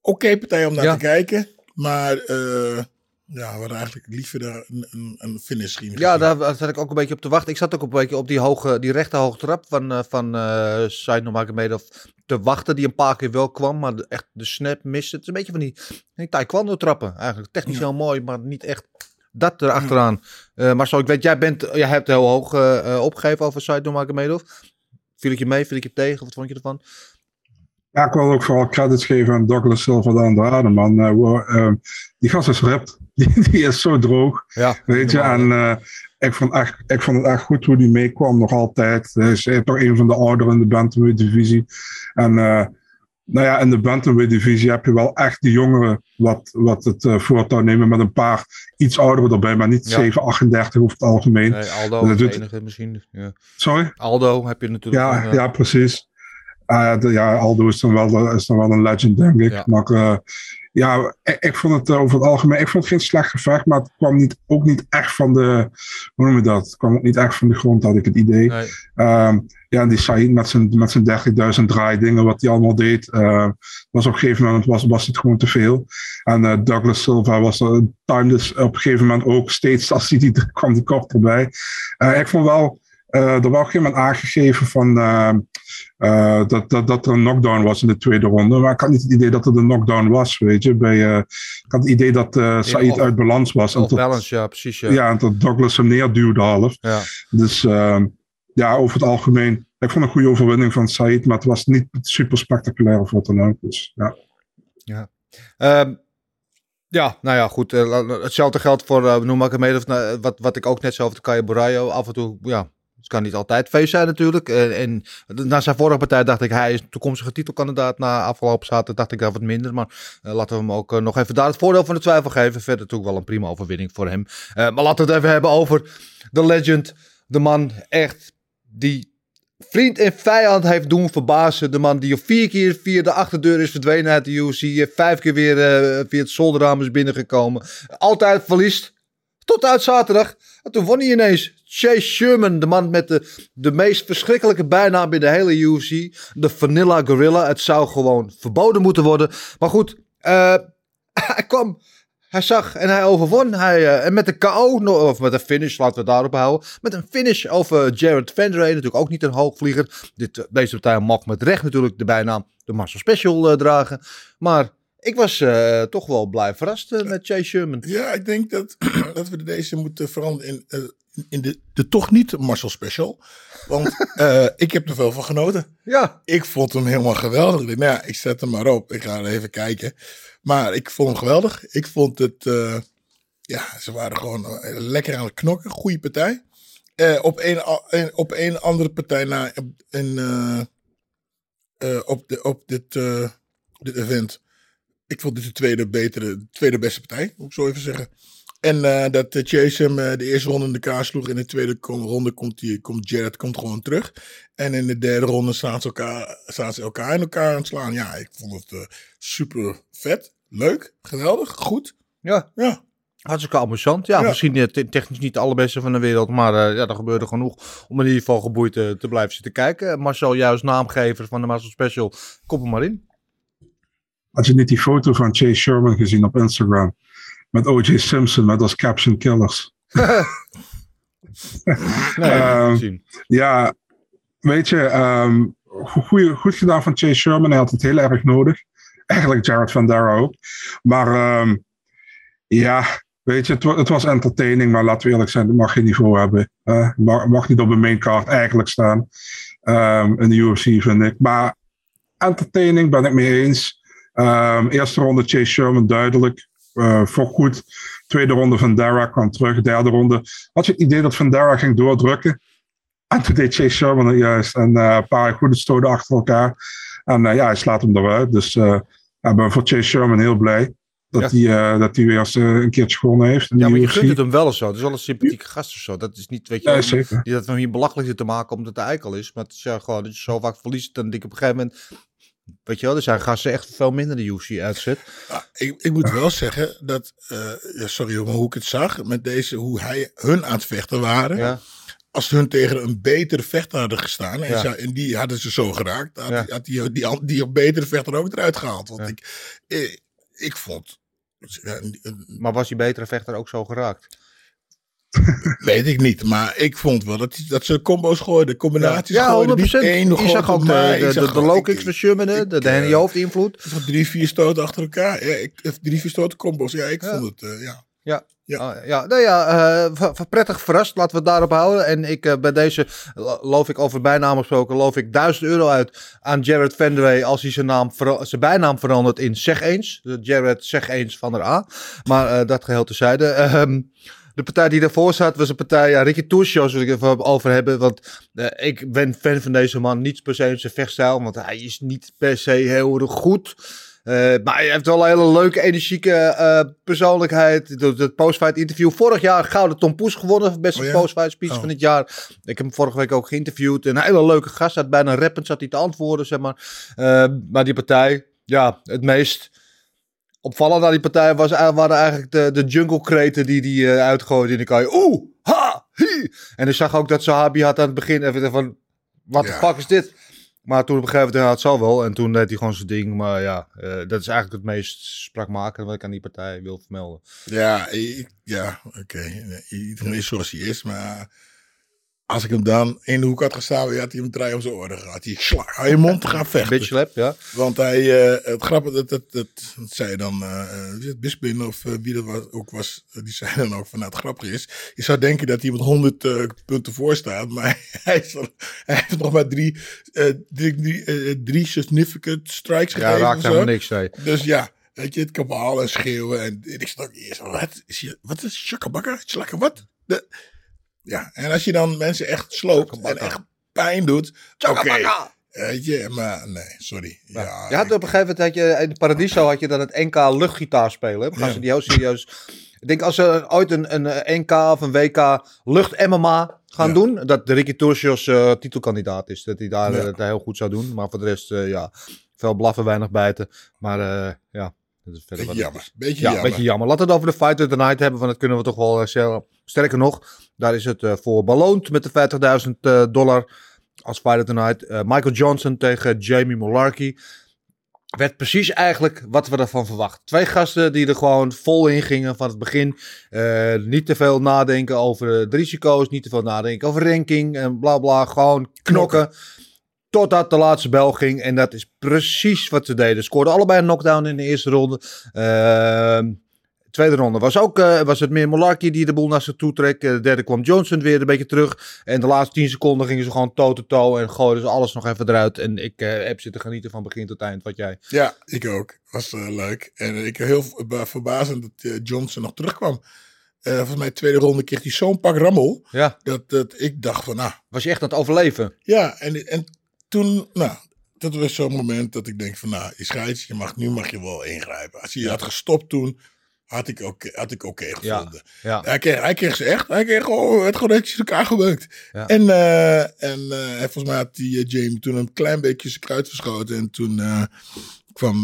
oké partij om naar Ja. te kijken, maar eh, ja, we hadden eigenlijk liever daar een, een, finish zien. Ja, daar zat ik ook een beetje op te wachten. Ik zat ook een beetje op die, hoge, die rechte hoge trap van, uh, van uh, Said Nurmagomedov te wachten. Die een paar keer wel kwam, maar echt de snap miste. Het is een beetje van die, die taekwondo trappen eigenlijk. Technisch Ja. heel mooi, maar niet echt dat erachteraan. Uh, maar zo, ik weet, jij, bent, jij hebt heel hoog uh, opgegeven over Said Nurmagomedov. Viel ik je mee, viel ik je tegen? Wat vond je ervan? Ja, ik wil ook vooral credits geven aan Douglas Silva de Andrade, man. Uh, wow, uh, die gast is ripped. Die, die, is zo droog. Ja, weet je, en uh, ik, vond echt, ik vond het echt goed hoe die meekwam, nog altijd. Hij is toch een van de ouderen in de bantamweight divisie. En uh, nou ja, in de bantamweight divisie heb je wel echt de jongeren wat, wat het uh, voortouw nemen met een paar iets ouderen erbij, maar niet Ja. 7, 38 over het algemeen. Nee, Aldo Dat is de doet- enige misschien. Ja. Sorry? Aldo heb je natuurlijk. Ja, ja, precies. Ah, de- ja, Aldo is dan wel, is dan wel een legend, denk ik. Ja. Maar eh, ja, ik, ik vond het eh, over het algemeen, ik vond het geen slecht gevecht, maar het kwam niet, ook niet echt van de, hoe noem je dat? Het kwam ook niet echt van de grond, had ik het idee. Nee. Ehm, ja, en die Said met zijn, met zijn 30.000 draaidingen, wat hij allemaal deed, eh, was op een gegeven moment was, was het gewoon te veel. En Douglas Silva was uh, time dus op een gegeven moment ook steeds, als hij die kwam die kop erbij. Ik vond wel, er was op een gegeven moment aangegeven van, eh, eh, dat, dat, dat er een knockdown was in de tweede ronde. Maar ik had niet het idee dat er een knockdown was, weet je. Bij, eh, ik had het idee dat eh Said off- uit balans was. Tot, balance, ja, precies. Ja. ja, en dat Douglas hem neerduwde half. Ja. Dus ja, over het algemeen. Ik vond een goede overwinning van Said, maar het was niet super spectaculair of wat dan ook. Dus ja. Ehm, ja, nou ja, goed. eh, hetzelfde geldt voor uh, Nurmagomedov, nou, wat, wat ik ook net zo over de Kaya Borayo. Af en toe, ja, het kan niet altijd feest zijn natuurlijk. En, en na zijn vorige partij dacht ik, hij is toekomstige titelkandidaat. Na afgelopen zaterdag dacht ik daar wat minder. Maar eh, laten we hem ook eh, nog even daar het voordeel van de twijfel geven. Verder natuurlijk wel een prima overwinning voor hem. Eh, maar laten we het even hebben over de legend. De man echt die vriend en vijand heeft doen verbazen. De man die vier keer via de achterdeur is verdwenen uit de UFC. Vijf keer weer eh, via het zolderraam is binnengekomen. Altijd verliest. Tot uit zaterdag. En toen won hij ineens. Chase Sherman, de man met de, de meest verschrikkelijke bijnaam in de hele UFC. De Vanilla Gorilla. Het zou gewoon verboden moeten worden. Maar goed, eh, hij kwam. Hij zag en hij overwon. Hij, eh, en met de KO, of met een finish, laten we het daarop houden. Met een finish over Jared Vanderlei, natuurlijk ook niet een hoogvlieger. Dit, eh, deze partij mag met recht natuurlijk de bijnaam de Marshall Special dragen. Maar ik was toch wel blij verrast met Chase Sherman. Ja, ik denk dat, dat we deze moeten veranderen in, in de, de toch niet Marcel Special. Want eh, ik heb er veel van genoten. Ja, Ik vond hem helemaal geweldig. Ik dacht, nou ja, ik zet hem maar op. Ik ga er even kijken. Maar ik vond hem geweldig. Ik vond het... eh, ja, ze waren gewoon eh, lekker aan het knokken. Goede partij. Op, een, op een andere partij na... In, op, de, op dit, dit event. Ik vond dit de tweede, betere, tweede beste partij. Moet ik zo even zeggen. En eh, dat eh, Chase hem eh, de eerste ronde in de kaar sloeg. In de tweede kom- ronde komt, die, komt Jared komt gewoon terug. En in de derde ronde staan ze elkaar, staan ze elkaar in elkaar aan het slaan. Ja, ik vond het eh, super vet. Leuk. Geweldig. Goed. Ja, Ja. hartstikke amusant. Ja, Ja. misschien te- technisch niet de allerbeste van de wereld, maar eh, ja, er gebeurde genoeg om in ieder geval geboeid te blijven zitten kijken. Marcel, juist naamgever van de Marcel Special, kop hem maar in. Had je niet die foto van Chase Sherman gezien op Instagram? Met O.J. Simpson met als caption killers. Nee, Ehm. Ja, weet je, ehm, goeie- goed gedaan van Chase Sherman. Hij had het heel erg nodig. Eigenlijk Jared Van Der ook. Maar ehm, ja, weet je, het, wa- het was entertaining. Maar laten we eerlijk zijn, het mag geen niveau hebben. Eh, mag, mag niet op een main card eigenlijk staan. ehm, in de UFC, vind ik. Maar entertaining ben ik mee eens. Eerste ronde Chase Sherman duidelijk. Eh voor goed. Tweede ronde Van Dara kwam terug. Derde ronde had je het idee dat Van Dara ging doordrukken. En toen deed Chase Sherman het juist. En eh, een paar goede stoten achter elkaar. En eh, ja, hij slaat hem eruit. Dus ik ben voor Chase Sherman heel blij. Dat hij dat hij weer eens een keertje gewonnen heeft. Ja, maar je UFC. gunt het hem wel of zo. Het is wel een sympathieke gast of zo. Dat is niet, weet je, Ja, wel, zeker. niet dat we hem hier belachelijk zitten te maken omdat hij eikel is. Maar het is ja, gewoon dat je zo vaak verliest. Dan denk ik op een gegeven moment, weet je wel, er zijn gasten echt veel minder de UFC uitzet. Ja, ik, ik moet wel zeggen dat, eh, ja, sorry jongen, hoe ik het zag, met deze, hoe hij, hun aan het vechten waren. Ja. Als hun tegen een betere vechter hadden gestaan, en, Ja. en die hadden ze zo geraakt, had, Ja. had die, die, die betere vechter ook eruit gehaald. Want ik, ik, ik vond, Maar was die betere vechter ook zo geraakt? weet ik niet, maar ik vond wel dat, dat ze combo's gooiden, combinaties Ja, gooiden. 100%. Niet één je grote zag ook de, de, de, de van Sherman, hè, de, de Henry hoofdinvloed. Van drie, vier stoten achter elkaar. Ja, ik, drie, vier stoten combos. Ja, ik Ja. vond het, eh, ja. Ja. Ja. Ah, ja, nou ja, eh, prettig verrast. Laten we het daarop houden. En ik eh, bij deze, lo- loof ik over bijnaam gesproken, loof ik 1000 euro uit aan Jared Fenway als hij zijn, naam zijn bijnaam verandert in Zeg Eens. Jared Zeg Eens van der A. Maar dat geheel terzijde. Ehm de partij die daarvoor zat was een partij, ja, Ricky Turcios wil ik even over hebben. Want eh, ik ben fan van deze man, niet per se in zijn vechtstijl, want hij is niet per se heel erg goed. Eh, maar hij heeft wel een hele leuke, energieke eh, persoonlijkheid. Het, het postfight interview. Vorig jaar Gouden Tom Poes gewonnen. Beste Oh ja? postfight speech Oh. van het jaar. Ik heb hem vorige week ook geïnterviewd. Een hele leuke gast. Had bijna rappend zat hij te antwoorden, zeg maar. Maar die partij, ja, het meest opvallend aan die partij was, waren eigenlijk de, de jungle kreten die hij eh, uitgooide in de kaai. Oeh, ha, hi. En ik zag ook dat Sahabi had aan het begin even van, wat de Ja. fuck is dit? Maar toen op een gegeven moment, ja, het zal wel. En toen deed hij gewoon zijn ding. Maar ja, eh, dat is eigenlijk het meest sprakmakende wat ik aan die partij wil vermelden. Ja, ik, ja oké. Nee, Iedereen is zoals hij is, maar als ik hem dan in de hoek had gestaan, had hij hem draai om zijn oren gehad. Hij slag, hou je mond, ga vechten. Bitch slap, ja. Want hij, eh, het grappige, dat, dat, dat, zei dan, eh Bispin of eh, wie dat was, ook was, die zei dan ook van, nou het grappige is, je zou denken dat hij met 100 eh, punten voor staat, maar hij, heeft nog maar drie, drie, significant strikes Ja, gegeven. raakt of zo. helemaal niks, nee. Dus ja, weet je, het kabaal en schreeuwen. En ik ook eerst wat is hier, wat is shakabakka? Slakken, wat? De, ja, en als je dan mensen echt sloopt en echt pijn doet, oké. Weet je, maar nee, sorry. Ja, Je had op een gegeven moment, had je, in Paradiso had je dan het NK luchtgitaar spelen. Gaan Ja. ze die heel serieus... Ik denk als ze ooit een, een NK of een WK lucht MMA gaan Ja. doen, dat de Ricky Turcios eh, titelkandidaat is. Dat hij daar Ja. eh, het heel goed zou doen. Maar voor de rest, eh, ja, veel blaffen, weinig bijten. Maar eh, ja, dat is verder beetje wat jammer. Beetje Ja, een jammer. beetje jammer. Laten we het over de Fight of the Night hebben, want dat kunnen we toch wel eh, zeggen. Sterker nog, daar is het eh, voor beloond met de 50.000 eh, dollar als Fight of the Night. Michael Johnson tegen Jamie Mularkey. Werd precies eigenlijk wat we ervan verwachten. Twee gasten die er gewoon vol in gingen van het begin. Niet te veel nadenken over de risico's. Niet te veel nadenken over ranking en bla bla. Gewoon knokken. Totdat de laatste bel ging. En dat is precies wat ze deden. Scoorden allebei een knockdown in de eerste ronde. Ehm, tweede ronde was ook eh, was het meer Molarkey die de boel naar zich toe trekt. Eh, De derde kwam Johnson weer een beetje terug. En de laatste 10 seconden gingen ze gewoon toe-to-toe. En gooiden ze alles nog even eruit. En ik eh, heb zitten genieten van begin tot eind. Wat jij. Ja, ik ook. Was leuk. En ik heel verba- verbazend dat Johnson nog terugkwam. Eh volgens mij tweede ronde kreeg hij zo'n pak rammel. Ja, Dat, dat ik dacht van, nou, was je echt aan het overleven? Ja, en, en toen, nou, dat was zo'n moment dat ik denk van, nou, je scheids, je mag, nu mag je wel ingrijpen. Als je had gestopt toen, had ik ook, had ik oké Ja, gevonden. ja. Hij, kreeg, hij kreeg ze echt. Hij kreeg gewoon, het in elkaar gebeukt. Ja. En, eh, en eh, volgens mij had die Jamie toen een klein beetje zijn kruid verschoten. En toen kwam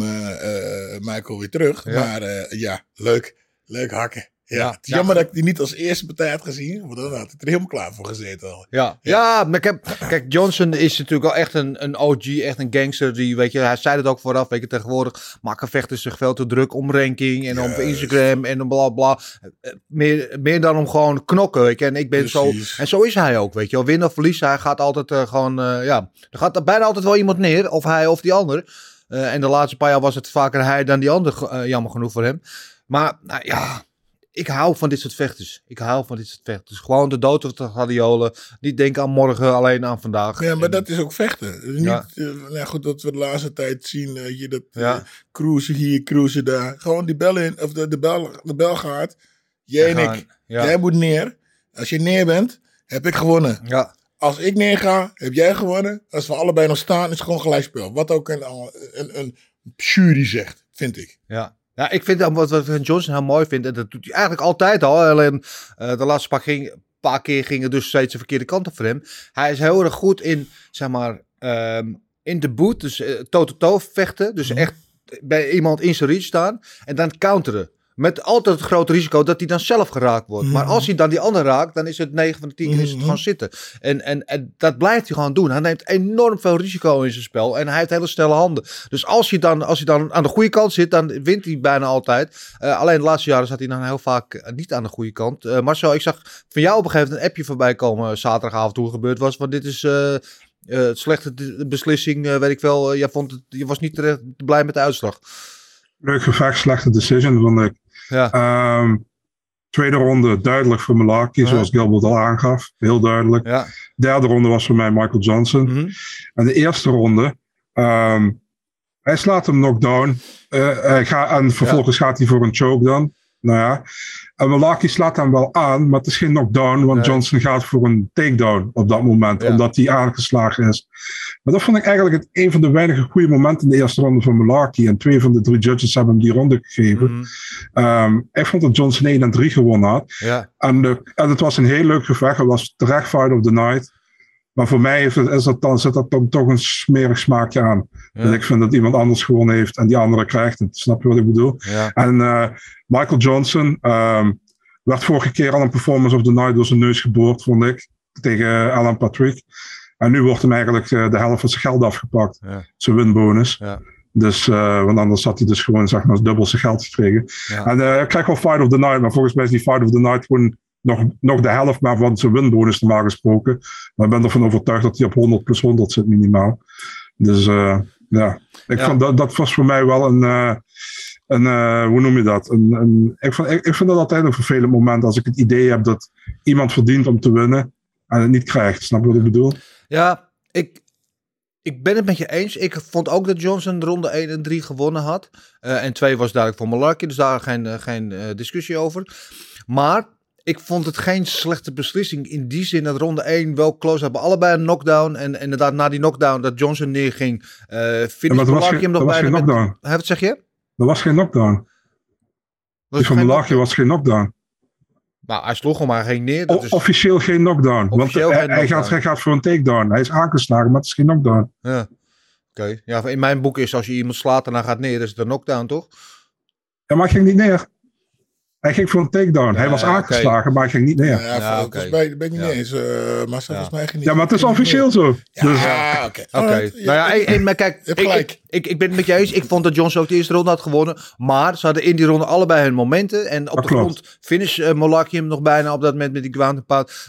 Michael weer terug. Ja. Maar ja, leuk. Leuk hakken. Ja, het is jammer dat ik die niet als eerste partij had gezien. Want dan had ik er helemaal klaar voor gezeten al. Ja, ja. maar ik heb, kijk, Johnson is natuurlijk wel echt een, een OG, echt een gangster. Die, weet je, hij zei het ook vooraf, weet je, tegenwoordig maken vechters zich veel te druk om ranking en om. Instagram en om bla bla. Eh, Meer, meer dan om gewoon knokken, weet je. En ik ben zo, en zo is hij ook, weet je. Winnen of verliezen, hij gaat altijd eh, gewoon, eh, ja, er gaat bijna altijd wel iemand neer, of hij of die ander. En de laatste paar jaar was het vaker hij dan die ander, jammer genoeg voor hem. Maar, nou ja, ik hou van dit soort vechters. Ik hou van dit soort vechters. Gewoon de dood of de gladiolen. Niet denken aan morgen, alleen aan vandaag. Ja, maar En- dat is ook vechten. Dus Ja. Niet, eh, nou goed, dat we de laatste tijd zien. eh, je dat Ja. eh, cruisen hier, cruisen daar. Gewoon die bel in, of de, de, bel, de bel gaat. Jij en ik. ja. Jij moet neer. Als je neer bent, heb ik gewonnen. Ja, Als ik neerga, heb jij gewonnen. Als we allebei nog staan, is het gewoon gelijkspel. Wat ook een, een, een jury zegt, vind ik. ja. Ja, ik vind dat wat, wat Johnson heel mooi vind, en dat doet hij eigenlijk altijd al. Alleen eh, de laatste paar, ging, paar keer gingen dus steeds de verkeerde kant op voor hem. Hij is heel erg goed in, zeg maar, ehm, in de boot, dus eh, toe-to-toe vechten. Dus echt bij iemand in zijn reach staan en dan counteren. Met altijd het grote risico dat hij dan zelf geraakt wordt. Maar als hij dan die ander raakt, dan is het 9 van de 10 keer is het Mhm. gewoon zitten. En, en, en dat blijft hij gewoon doen. Hij neemt enorm veel risico in zijn spel. En hij heeft hele snelle handen. Dus als hij dan, als hij dan aan de goede kant zit, dan wint hij bijna altijd. Eh, alleen de laatste jaren zat hij dan heel vaak eh, niet aan de goede kant. Eh Marcel, ik zag van jou op een gegeven moment een appje voorbij komen zaterdagavond hoe het gebeurd was. Want dit is... eh eh, het slechte beslissing, weet ik wel. Eh, jij vond het, je was niet terecht blij met de uitslag. Leuk gevecht, slechte decision vond ik. Ja, Ehm, tweede ronde duidelijk voor Malaki, Ja. zoals Gilbert al aangaf. Heel duidelijk. ja. Derde ronde was voor mij Michael Johnson. Mhm. En de eerste ronde, ehm, hij slaat hem knockdown. Eh, hij gaat, en vervolgens gaat hij voor een choke dan. Nou ja. En Malaki slaat hem wel aan, maar het is geen knockdown, want Nee. Johnson gaat voor een takedown op dat moment, Ja. omdat hij aangeslagen is. Maar dat vond ik eigenlijk het, een van de weinige goede momenten in de eerste ronde van Malaki. En twee van de drie judges hebben hem die ronde gegeven. Mhm. Ehm, ik vond dat Johnson 1 en 3 gewonnen had. ja. En, de, en het was een heel leuk gevecht. Het was terecht fight of the night. Maar voor mij is het, is dat dan, zit dat dan toch een smerig smaakje aan. Ja. En ik vind dat iemand anders gewonnen heeft en die andere krijgt het. Snap je wat ik bedoel? ja. En eh, Michael Johnson ehm, werd vorige keer al een performance of the night door zijn neus geboord, vond ik. Tegen Alan Patrick. En nu wordt hem eigenlijk eh, de helft van zijn geld afgepakt. Ja. Zijn winbonus. Ja. Dus, eh, want anders had hij dus gewoon zeg maar dubbel zijn geld gekregen. En eh, hij krijgt wel Fight of the Night, maar volgens mij is die Fight of the Night gewoon nog, nog de helft maar van zijn winbonus normaal gesproken. Maar ik ben ervan overtuigd dat hij op 100 plus 100 zit minimaal. Dus eh, ja, ik Ja. vond dat, dat was voor mij wel een, eh, een eh, hoe noem je dat? Een, een, ik, vond, ik, ik vind dat altijd een vervelend moment als ik het idee heb dat iemand verdient om te winnen en het niet krijgt. Snap je wat ik bedoel? Ja, ik, ik ben het met je eens. Ik vond ook dat Johnson ronde 1 en 3 gewonnen had. En 2 was duidelijk voor Malarkey, dus daar geen, geen discussie over. Maar ik vond het geen slechte beslissing in die zin dat ronde 1 wel close hebben. Allebei een knockdown. En inderdaad na die knockdown dat Johnson neerging, eh Ja, finish maar er was geen, hem nog was geen knockdown. Wat zeg je? Er was geen knockdown. Die van Malarkey was geen knockdown. Nou, hij sloeg hem maar geen neer. Dat is... Officieel geen knockdown. Want Officieel hij, geen hij gaat, hij gaat voor een takedown. Hij is aangeslagen, maar het is geen knockdown. Ja. Oké. Ja, in mijn boek is als je iemand slaat en dan gaat neer, is het een knockdown, toch? Ja, maar hij ging niet neer. Hij ging voor een takedown. hij Ja, was aangeslagen, maar hij ging niet neer. Ja, Ja, ja, Ja, ben ik niet Ja. eens. eh maar volgens mij geen maar het is officieel zo. Ja, Dus, oké. Oké, nou ja, ik, ik- maar kijk, ik, ik, ik, ik ben het met je eens. Ik vond dat Johnson ook de eerste ronde had gewonnen. Maar ze hadden in die ronde allebei hun momenten. En op Dat de klopt. grond finish uh, hem nog bijna op dat moment met die ground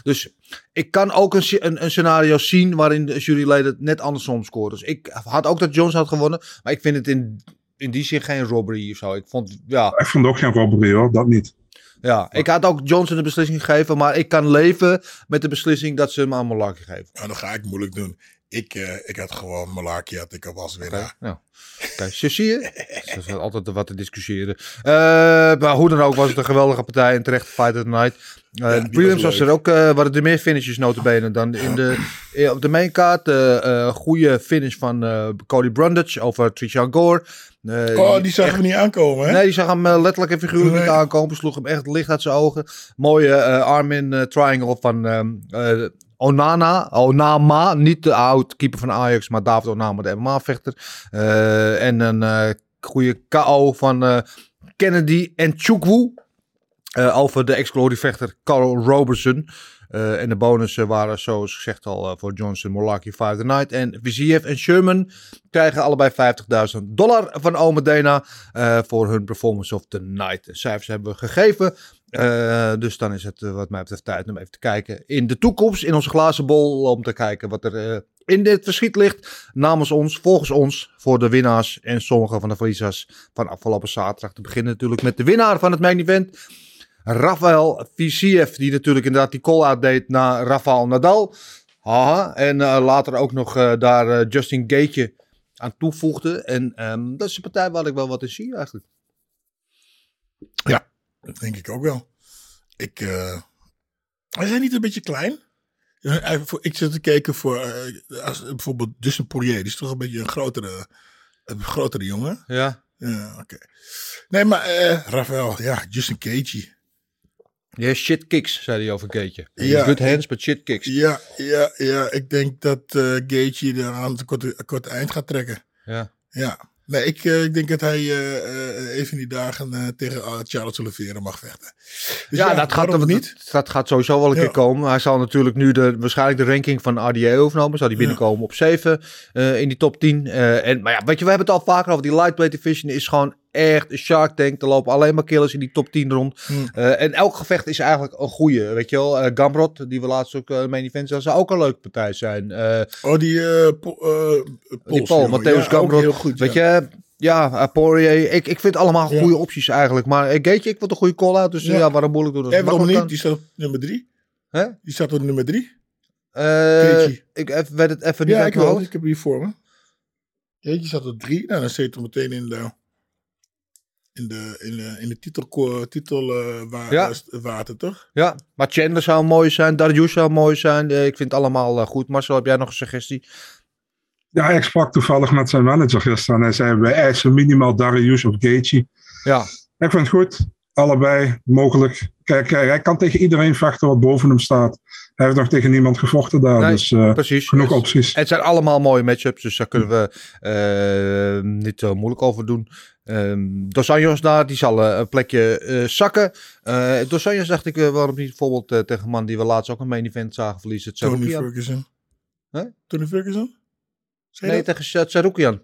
Dus ik kan ook een, een, een scenario zien waarin de juryleden net andersom scoren. Dus ik had ook dat Johnson had gewonnen. Maar ik vind het in, in die zin geen robbery of zo. Ik vond, ja, ik vond ook geen robbery hoor, dat niet. ja, ik had ook Johnson de beslissing gegeven. Maar ik kan leven met de beslissing dat ze hem aan Malarkey geven. Nou, dan ga ik moeilijk doen. Ik, eh, ik had gewoon Malaki had ik als winnaar. Nou, kijk, zo zie je. Er is altijd wat te discussiëren. Eh, maar hoe dan ook was het een geweldige partij en terecht Fight of the Night. Uh, Ja, prelims was was er ook, eh waren er meer finishes notabene dan in de, eh, op de mainkaart. Een goede finish van Cody Brundage over Trishan Gore. Oh, die zagen we niet aankomen, hè? Nee, die zag hem letterlijk en figuurlijk niet aankomen. Sloeg hem echt licht uit zijn ogen. Mooie arm-in triangle van ehm, eh, Onana. Onama. Niet de oud-keeper van Ajax, maar David Onama, de MMA-vechter. En een goede KO van Kennedy en Chukwu. Eh, over de ex-glory-vechter Carl Robertson. Eh, en de bonussen waren zoals gezegd al eh, voor Johnson, Molaki, Five the Night. En Viziev en Sherman krijgen allebei 50.000 dollar van eh voor hun performance of the night. De cijfers hebben we gegeven. Dus dan is het wat mij betreft tijd om even te kijken in de toekomst, in onze glazen bol, om te kijken wat er in dit verschiet ligt. Namens ons, volgens ons, voor de winnaars en sommige van de verliezers van afgelopen zaterdag. Te beginnen natuurlijk met de winnaar van het main event. Rafael Viziev, die natuurlijk inderdaad die call-out deed naar Rafael Nadal. Haha. En eh, later ook nog eh, daar eh, Justin Gaethje aan toevoegde. En ehm, dat is een partij waar ik wel wat in zie eigenlijk. Dat denk ik ook wel. Ik, eh hij zijn niet een beetje klein. Ja, Ik zit te kijken voor als, bijvoorbeeld Justin Poirier. Die is toch een beetje een grotere, een grotere jongen. Ja. Ja, oké. Nee, maar Rafael, ja, Justin Cagey. Ja, shit kicks, zei hij over Gaethje. Ja. Good hands, but shit kicks. Ja, ja, ja. Ik denk dat eh Gaethje er aan het korte, korte eind gaat trekken. Ja. Ja. Nee, ik, eh, ik denk dat hij eh, even in die dagen tegen Charles Oliveira mag vechten. Dus ja, dat, gaat, dat, niet. dat gaat sowieso wel een Ja. keer komen. Hij zal natuurlijk nu de, waarschijnlijk de ranking van RDA overnemen. Zal die Ja. binnenkomen op 7 eh, in die top 10. Eh, en, maar ja, weet je, we hebben het al vaker over. Die lightweight division is gewoon echt een shark tank. Er lopen alleen maar killers in die top 10 rond. Hmm. Eh, en elk gevecht is eigenlijk een goeie. Weet je wel, Eh, Gamrot, die we laatst ook uh, main event zagen, zou ook een leuke partij zijn. Oh, die Po- die Paul. Matthäus Ja, Gamrot. heel goed. Weet ja. je, ja, uh, Poirier. Ik, ik vind allemaal Ja. goede opties eigenlijk. Maar uh, Gaethje, ik wil een goede call-out. Dus ja. Waarom moeilijk doen? En waarom niet? Die staat op nummer drie. Hè? Die staat op nummer drie. Eh, Gaethje. ik even, weet het even niet Ja, uit ik wel. Ik heb hier voor me. Jeetje staat op drie. Nou, dan zit er meteen in de... In de, in de, in de titel, titel eh, wa- Ja. water, toch? Ja, maar Chandler zou mooi zijn. Darius zou mooi zijn. Eh, ik vind het allemaal eh, goed. Marcel, heb jij nog een suggestie? Ja, ik sprak toevallig met zijn manager gisteren en hij zei, wij eisen minimaal Darius of Gaethje. Ja, Ik vind het goed. Allebei mogelijk. Kijk, kijk, hij kan tegen iedereen vechten wat boven hem staat. Hij heeft nog tegen niemand gevochten daar. Nee, dus eh, precies. genoeg Het- opties. Het zijn allemaal mooie matchups, dus daar kunnen we niet zo moeilijk over doen. Ehm Dos Anjos daar, die zal eh, een plekje eh, zakken. Eh Dos Anjos dacht ik, waarom niet bijvoorbeeld tegen een man die we laatst ook een main event zagen verliezen. Tony. Ferguson. Hè? Tony Ferguson? Zei Nee, dat? tegen Tsaroukian.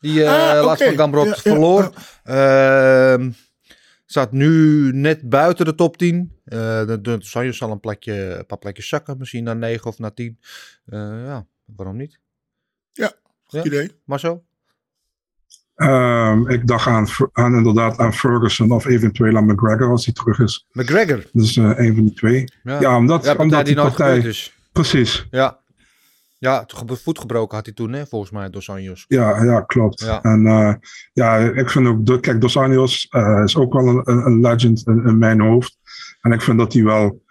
Die Ah, laatst van Gamrot Ja, ja, verloor. ja. Ehm, staat nu net buiten de top 10. Eh de, zal een, plekje, een paar plekjes zakken. Misschien naar 9 of naar 10. Eh, ja, waarom niet? Goed idee. Maar zo? Ehm, ik dacht aan, aan inderdaad aan Ferguson of eventueel aan McGregor als hij terug is. McGregor. Dus eh, een van die twee. Ja, Ja, omdat, ja omdat die partij... Precies. Ja. Ja, voet gebroken had hij toen, hè, volgens mij, Dos Anjos. Ja, ja klopt. Ja. En eh, ja, ik vind ook, kijk, Dos Anjos eh, is ook wel een, een, legend in, in mijn hoofd. En ik vind dat hij wel,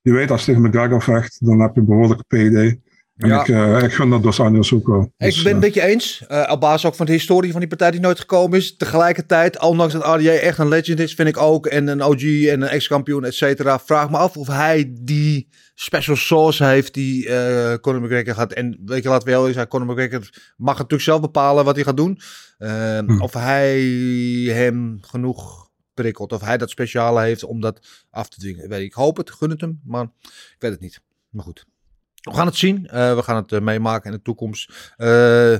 je weet, als je tegen McGregor vecht, dan heb je een behoorlijke PD. En Ja. ik, eh, ik vind dat Dos Anjos ook wel. Dus, ik ben eh, het met je eens. eh op basis ook van de historie van die partij die nooit gekomen is. Tegelijkertijd, ondanks dat RDA echt een legend is, vind ik ook. En een OG en een ex-kampioen, et cetera. Vraag me af of hij die special sauce heeft die eh Conor McGregor gaat. En weet je, laten we eerlijk zijn. Conor McGregor mag natuurlijk zelf bepalen wat hij gaat doen. Eh, Hm. Of hij hem genoeg prikkelt. Of hij dat speciale heeft om dat af te dwingen. Weet ik. ik hoop het, gun het hem. Maar ik weet het niet. Maar goed. We gaan het zien. Eh, we gaan het eh, meemaken in de toekomst. Eh,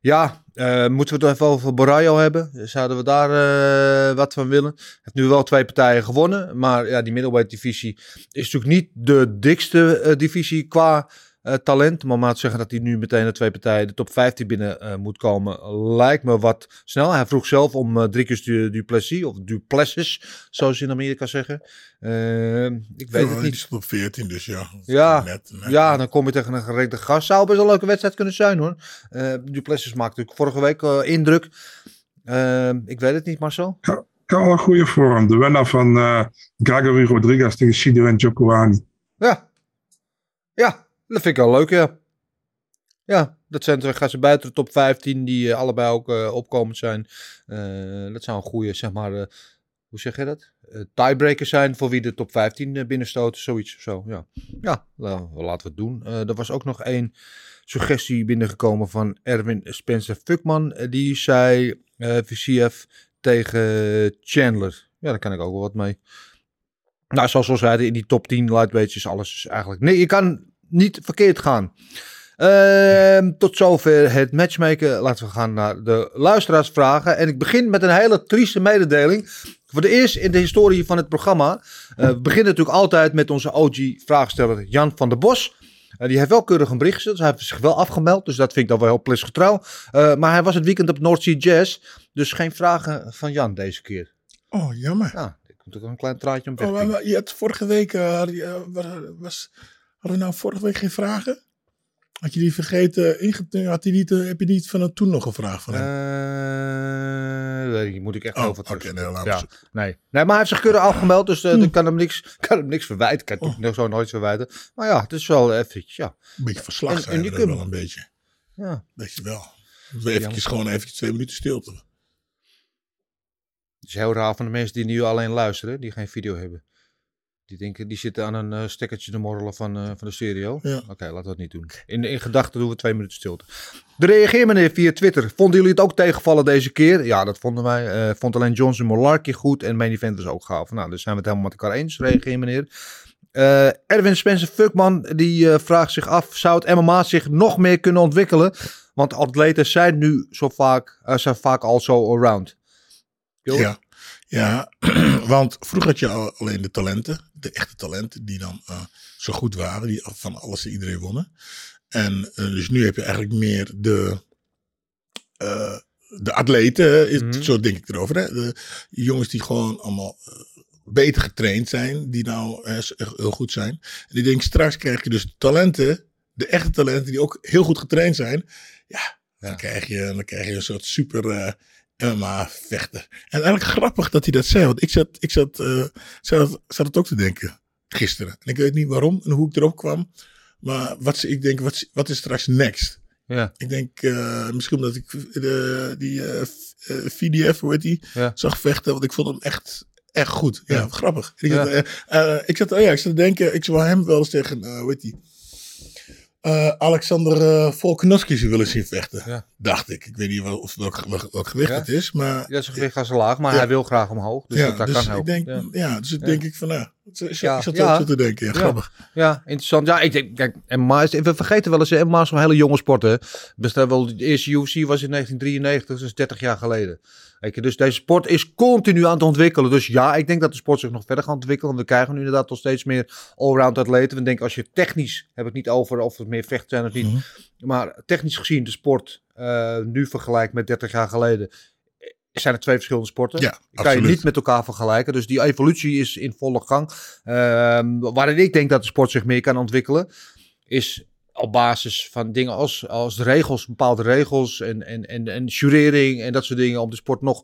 ja, moeten we het even over Borayo hebben? Zouden we daar wat van willen? Heeft nu wel twee partijen gewonnen. Maar ja, die middleweight divisie is natuurlijk niet de dikste divisie qua eh, talent. Maar om maar te zeggen dat hij nu meteen de twee partijen de top 15 binnen eh, moet komen, lijkt me wat snel. Hij vroeg zelf om uh, drie keer du Duplessis, of Duplessis, zoals ze in Amerika zeggen. Uh, ik weet ja, het niet. is top 14, dus ja. Ja, net, net, ja, dan kom je tegen een gerekte gast. Zou best een leuke wedstrijd kunnen zijn hoor. Uh, Duplessis maakte natuurlijk vorige week uh, indruk. Uh, ik weet het niet, Marcel. Ja, kan wel een goede vorm. De winnaar van uh, Gregory Rodriguez tegen Sido en Djokovic. Ja. Ja, dat vind ik wel leuk, ja. Ja, dat zijn gaan ze buiten de top 15 die uh, allebei ook uh, opkomend zijn. Uh, dat zou een goede, zeg maar, hoe zeg je dat? tiebreakers zijn voor wie de top 15 binnenstoot, zoiets of zo. Ja, ja laten we het doen. er was ook nog één suggestie binnengekomen van Erwin Spencer Fuckman. die zei VCF tegen Chandler. Ja, daar kan ik ook wel wat mee. Nou, zoals we zeiden, in die top 10 lightweights is alles eigenlijk... Nee, je kan niet verkeerd gaan. Uh, tot zover het matchmaken. Laten we gaan naar de luisteraarsvragen. En ik begin met een hele trieste mededeling. Voor de eerst in de historie van het programma. Uh, we beginnen natuurlijk altijd met onze OG-vraagsteller Jan van der Bos. Uh, die heeft wel keurig een bericht gezet. Dus hij heeft zich wel afgemeld. Dus dat vind ik dan wel heel plisgetrouw. Uh, maar hij was het weekend op North Sea Jazz. Dus geen vragen van Jan deze keer. Oh, jammer. Ja, ik moet ook een klein traatje om oh, maar, Je had vorige week... Was, hadden we nou vorige week geen vragen? Had je die vergeten? Had hij niet, heb je niet van het toen nog een vraag van hem? Uh, weet ik, moet ik echt oh, over. Okay, nee, ja. nee. nee, maar hij heeft zich keurig afgemeld, dus uh, hm. kan, hem niks, kan hem niks verwijten. Kan oh. zo nooit verwijten. Maar ja, het is wel even, ja. Een beetje verslag zijn en wel een beetje. Ja. Weet je wel. We eventjes gewoon even twee minuten stilte. Het is heel raar van de mensen die nu alleen luisteren, die geen video hebben. Die denken, die zitten aan een uh, stekkertje te morrelen van, uh, van de stereo. Ja. Oké, okay, laten we dat niet doen. In, in gedachten doen we twee minuten stilte. De reageer meneer via Twitter. Vonden jullie het ook tegenvallen deze keer? Ja, dat vonden wij. Uh, vond alleen Johnson Molarkey goed en Main Event was ook gaaf. Nou, dus zijn we het helemaal met elkaar eens. Reageer meneer. Erwin Spencer Fuckman die vraagt zich af, zou het MMA zich nog meer kunnen ontwikkelen? Want atleten zijn nu zo vaak, zijn vaak al zo around. Ja. Ja, want vroeger had je alleen de talenten, de echte talenten, die dan uh, zo goed waren, die van alles en iedereen wonnen. En uh, dus nu heb je eigenlijk meer de, uh, de atleten, is, mm-hmm. zo denk ik erover. Hè? De jongens die gewoon allemaal beter getraind zijn, die nou heel goed zijn. En die denk straks krijg je dus de talenten, de echte talenten, die ook heel goed getraind zijn. Ja, dan, Krijg, je, dan krijg je een soort super MMA-vechter. En eigenlijk grappig dat hij dat zei. Want ik zat, ik zat, uh, zat, zat het ook te denken gisteren. En ik weet niet waarom en hoe ik erop kwam. Maar wat ik denk, wat, wat is straks next? Ja. Ik denk uh, misschien omdat ik de, die uh, VDF, hoe heet die, ja. zag vechten. Want ik vond hem echt, echt goed. Ja, ja. grappig. Ik. Zat, ik, zat, oh ja, ik zat te denken, ik zou hem wel eens tegen, hoe heet die? Uh, Alexander uh, Volkanovski zou willen zien vechten. Ja. Dacht ik. Ik weet niet of welk, welk, welk gewicht ja? het is. Maar, ja, zijn gewicht gaat laag, maar hij wil graag omhoog. Dus dat, dat dus kan helpen. Ik denk, ja. dus ik denk ik van, nou, ik zat ook zo te denken. Ja, grappig. Ja, interessant. Ja, ik denk, kijk, MMA is, we vergeten wel eens, MMA is een hele jonge sport. Hè. Bestel wel, de eerste UFC was in 1993, dus 30 jaar geleden. Je, dus deze sport is continu aan het ontwikkelen. Dus ja, ik denk dat de sport zich nog verder gaat ontwikkelen. We krijgen nu inderdaad nog steeds meer allround atleten. We denken als je technisch, heb ik niet over of het meer vechten zijn of niet. Mhm. Maar technisch gezien de sport uh, nu vergelijkt met 30 jaar geleden. Zijn er twee verschillende sporten. Ja, kan absoluut. je niet met elkaar vergelijken. Dus die evolutie is in volle gang. Uh, waarin ik denk dat de sport zich meer kan ontwikkelen. Is op basis van dingen als, als de regels, bepaalde regels en, en, en, en jurering en dat soort dingen om de sport nog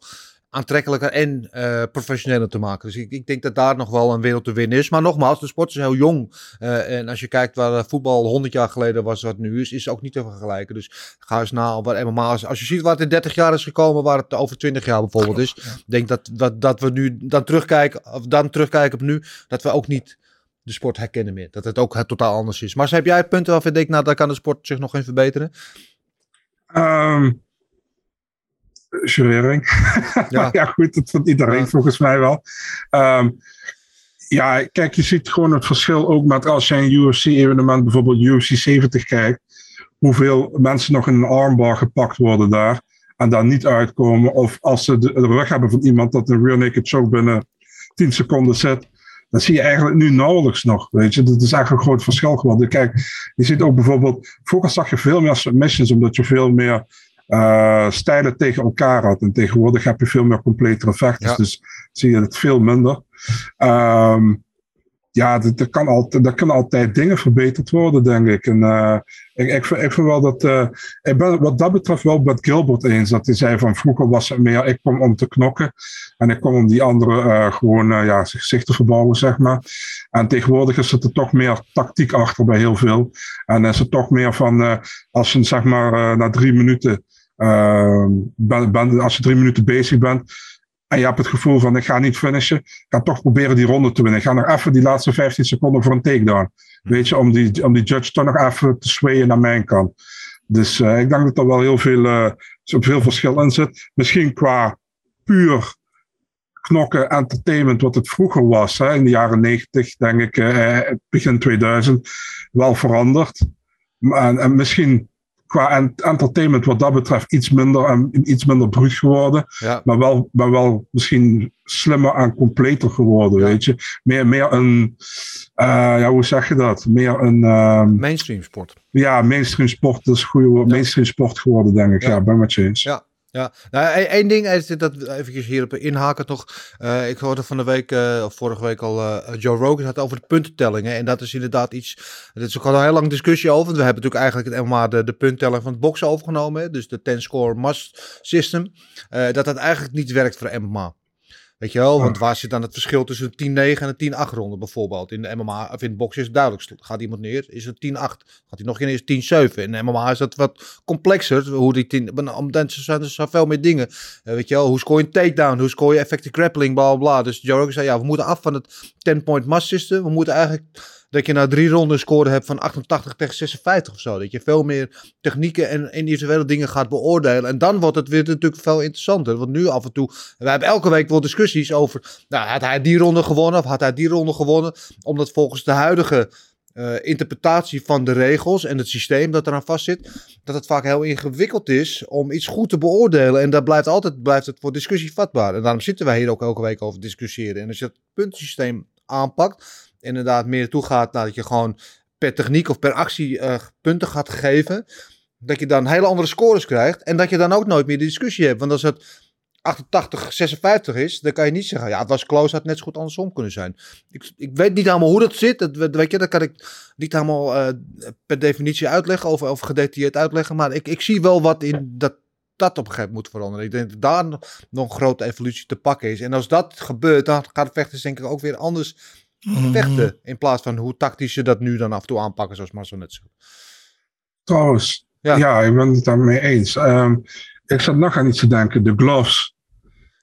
aantrekkelijker en uh, professioneler te maken. Dus ik, ik, denk dat daar nog wel een wereld te winnen is. Maar nogmaals, de sport is heel jong. Uh, en als je kijkt waar voetbal 100 jaar geleden was, wat nu is, is ook niet te vergelijken. Dus ga eens na wat MMA is. Als je ziet waar het in 30 jaar is gekomen, waar het over 20 jaar bijvoorbeeld is. Ik denk dat, dat, dat we nu dan terugkijken, of dan terugkijken op nu, dat we ook niet de sport herkennen meer. Dat het ook het totaal anders is. Maar heb jij punten waarvan je denkt, nou, daar kan de sport zich nog in verbeteren? Um, jurering. Ja. ja, goed, dat vindt iedereen ja. volgens mij wel. Um, ja, kijk, je ziet gewoon het verschil ook met als je een UFC-evenement, bijvoorbeeld UFC 70 kijkt, hoeveel mensen nog in een armbar gepakt worden daar en daar niet uitkomen. Of als ze de, de rug hebben van iemand dat een real naked choke binnen 10 seconden zit, Dat zie je eigenlijk nu nauwelijks nog, weet je. Dat is eigenlijk een groot verschil geworden. Kijk, je ziet ook bijvoorbeeld, vroeger zag je veel meer submissions, omdat je veel meer eh, stijlen tegen elkaar had. En tegenwoordig heb je veel meer complete vechters, Ja. dus zie je het veel minder. Ehm, ja, er, kan altijd, er kunnen altijd dingen verbeterd worden, denk ik. En eh, ik, ik, vind, wel dat. eh, ik ben wat dat betreft wel met Gilbert eens. Dat hij zei van vroeger was het meer. Ik kom om te knokken. En ik kom om die anderen eh, gewoon ja, gezicht te verbouwen, zeg maar. En tegenwoordig is er toch meer tactiek achter bij heel veel. En is het toch meer van. als je zeg maar na drie minuten. ben, ben- als je drie minuten bezig bent. En je hebt het gevoel van ik ga niet finishen. Ik ga toch proberen die ronde te winnen. Ik ga nog even die laatste 15 seconden voor een takedown. Weet je, om die, om die judge toch nog even te swayen naar mijn kant. Dus eh, ik denk dat er wel heel veel, eh, veel verschil in zit. Misschien qua puur knokken entertainment, wat het vroeger was, hè, in de jaren 90, denk ik, eh, begin 2000, wel veranderd. Maar- En, en misschien qua en- entertainment wat dat betreft iets minder en iets minder bruut geworden. Ja. Maar wel, maar wel misschien slimmer en completer geworden, Ja. weet je. Meer, meer een, eh, ja, hoe zeg je dat? Meer een, ehm, Mainstream sport. ja, mainstream sport, dat is goed woord. Mainstream sport geworden, denk ik. Ja. Ja, ben met je eens. Ja. Ja, nou, e- één ding, is dat we hierop inhaken toch. Eh, ik hoorde van de week, eh, of vorige week al, eh, Joe Rogan had over de puntentellingen. En dat is inderdaad iets, dat is ook al een heel lang discussie over. Want we hebben natuurlijk eigenlijk het de, punttelling van het boksen overgenomen. Dus de 10-score must system. Dat dat eigenlijk niet werkt voor MMA. Weet je wel, want waar zit dan het verschil tussen een 10-9 en een 10-8 ronde bijvoorbeeld? In de MMA of in het boksen is het duidelijk. Gaat iemand neer, is het 10-8. Gaat hij nog een keer 10-7. In de MMA is dat wat complexer. Hoe die 10, omdat zijn, er zijn veel meer dingen. Eh, weet je wel, hoe scoor je een takedown? Hoe scoor je effective grappling? Bla bla. Dus Joe Rogan zei, ja, we moeten af van het 10-point must system. We moeten eigenlijk dat je na drie ronden een score hebt van 88 tegen 56 of zo. Dat je veel meer technieken en individuele dingen gaat beoordelen. En dan wordt het weer natuurlijk veel interessanter. Want nu af en toe, we hebben elke week wel discussies over, nou, had hij die ronde gewonnen of had hij die ronde gewonnen? Omdat volgens de huidige eh, interpretatie van de regels en het systeem dat eraan vastzit, dat het vaak heel ingewikkeld is om iets goed te beoordelen. En dat blijft altijd blijft het voor discussie vatbaar. En daarom zitten wij hier ook elke week over discussiëren. En als je het puntensysteem aanpakt, inderdaad meer toe gaat naar dat je gewoon per techniek of per actie eh, punten gaat geven, dat je dan hele andere scores krijgt en dat je dan ook nooit meer de discussie hebt. Want als het 88, 56 is, dan kan je niet zeggen, ja, het was close, had net zo goed andersom kunnen zijn. Ik, ik weet niet helemaal hoe dat zit, dat, weet je, dat kan ik niet helemaal eh, per definitie uitleggen of, of gedetailleerd uitleggen, maar ik, ik zie wel wat in dat dat op een gegeven moment moet veranderen. Ik denk dat daar nog een grote evolutie te pakken is. En als dat gebeurt, dan gaat vechters denk ik ook weer anders vechten. In plaats van hoe tactisch je dat nu dan af en toe aanpakken, zoals Marcel net zei. Trouwens, Ja. ja. ik ben het daarmee eens. Ehm, ik zat nog aan iets te denken, de gloves.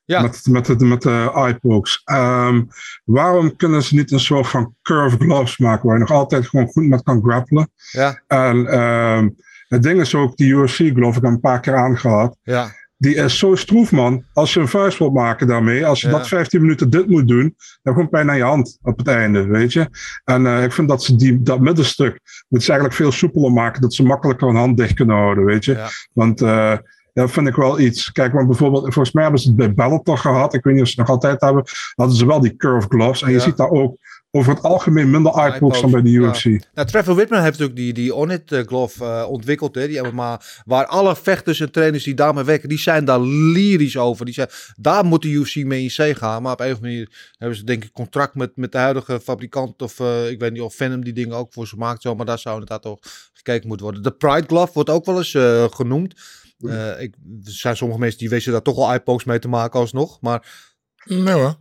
Ja. Met, met, de, met de eye-pokes. Ehm, waarom kunnen ze niet een soort van curve gloves maken waar je nog altijd gewoon goed met kan grappelen? Ja, En ehm, het ding is ook, die UFC glove, ik heb een paar keer aangehad. ja, Die is zo stroef, man. Als je een vuist wilt maken daarmee, als je Ja. dat 15 minuten dit moet doen, dan gewoon pijn aan je hand op het einde, weet je. En eh, ik vind dat ze die, dat middenstuk moeten ze eigenlijk veel soepeler maken, dat ze makkelijker een hand dicht kunnen houden, weet je. Ja. Want eh, dat vind ik wel iets. Kijk, want bijvoorbeeld, volgens mij hebben ze het bij Bellator gehad. Ik weet niet of ze het nog altijd hebben. Hadden ze wel die curve gloves. En je ziet daar ook over het algemeen minder eye-pokes dan bij de Ja. UFC. Nou, Trevor Whitman heeft natuurlijk die, die On-It eh, glove eh, ontwikkeld. Hè, die MMA, waar alle vechters en trainers die daarmee werken, die zijn daar lyrisch over. Die zijn, daar moet de UFC mee in zee gaan. Maar op een of andere manier hebben ze denk ik contract met, met de huidige fabrikant. Of eh, ik weet niet of Venom die dingen ook voor ze maakt. Zo, maar daar zou inderdaad toch gekeken moeten worden. De Pride glove wordt ook wel eens eh, genoemd. Eh, ik, er zijn sommige mensen die weten daar toch wel eye-pokes mee te maken alsnog. Maar Nee hoor.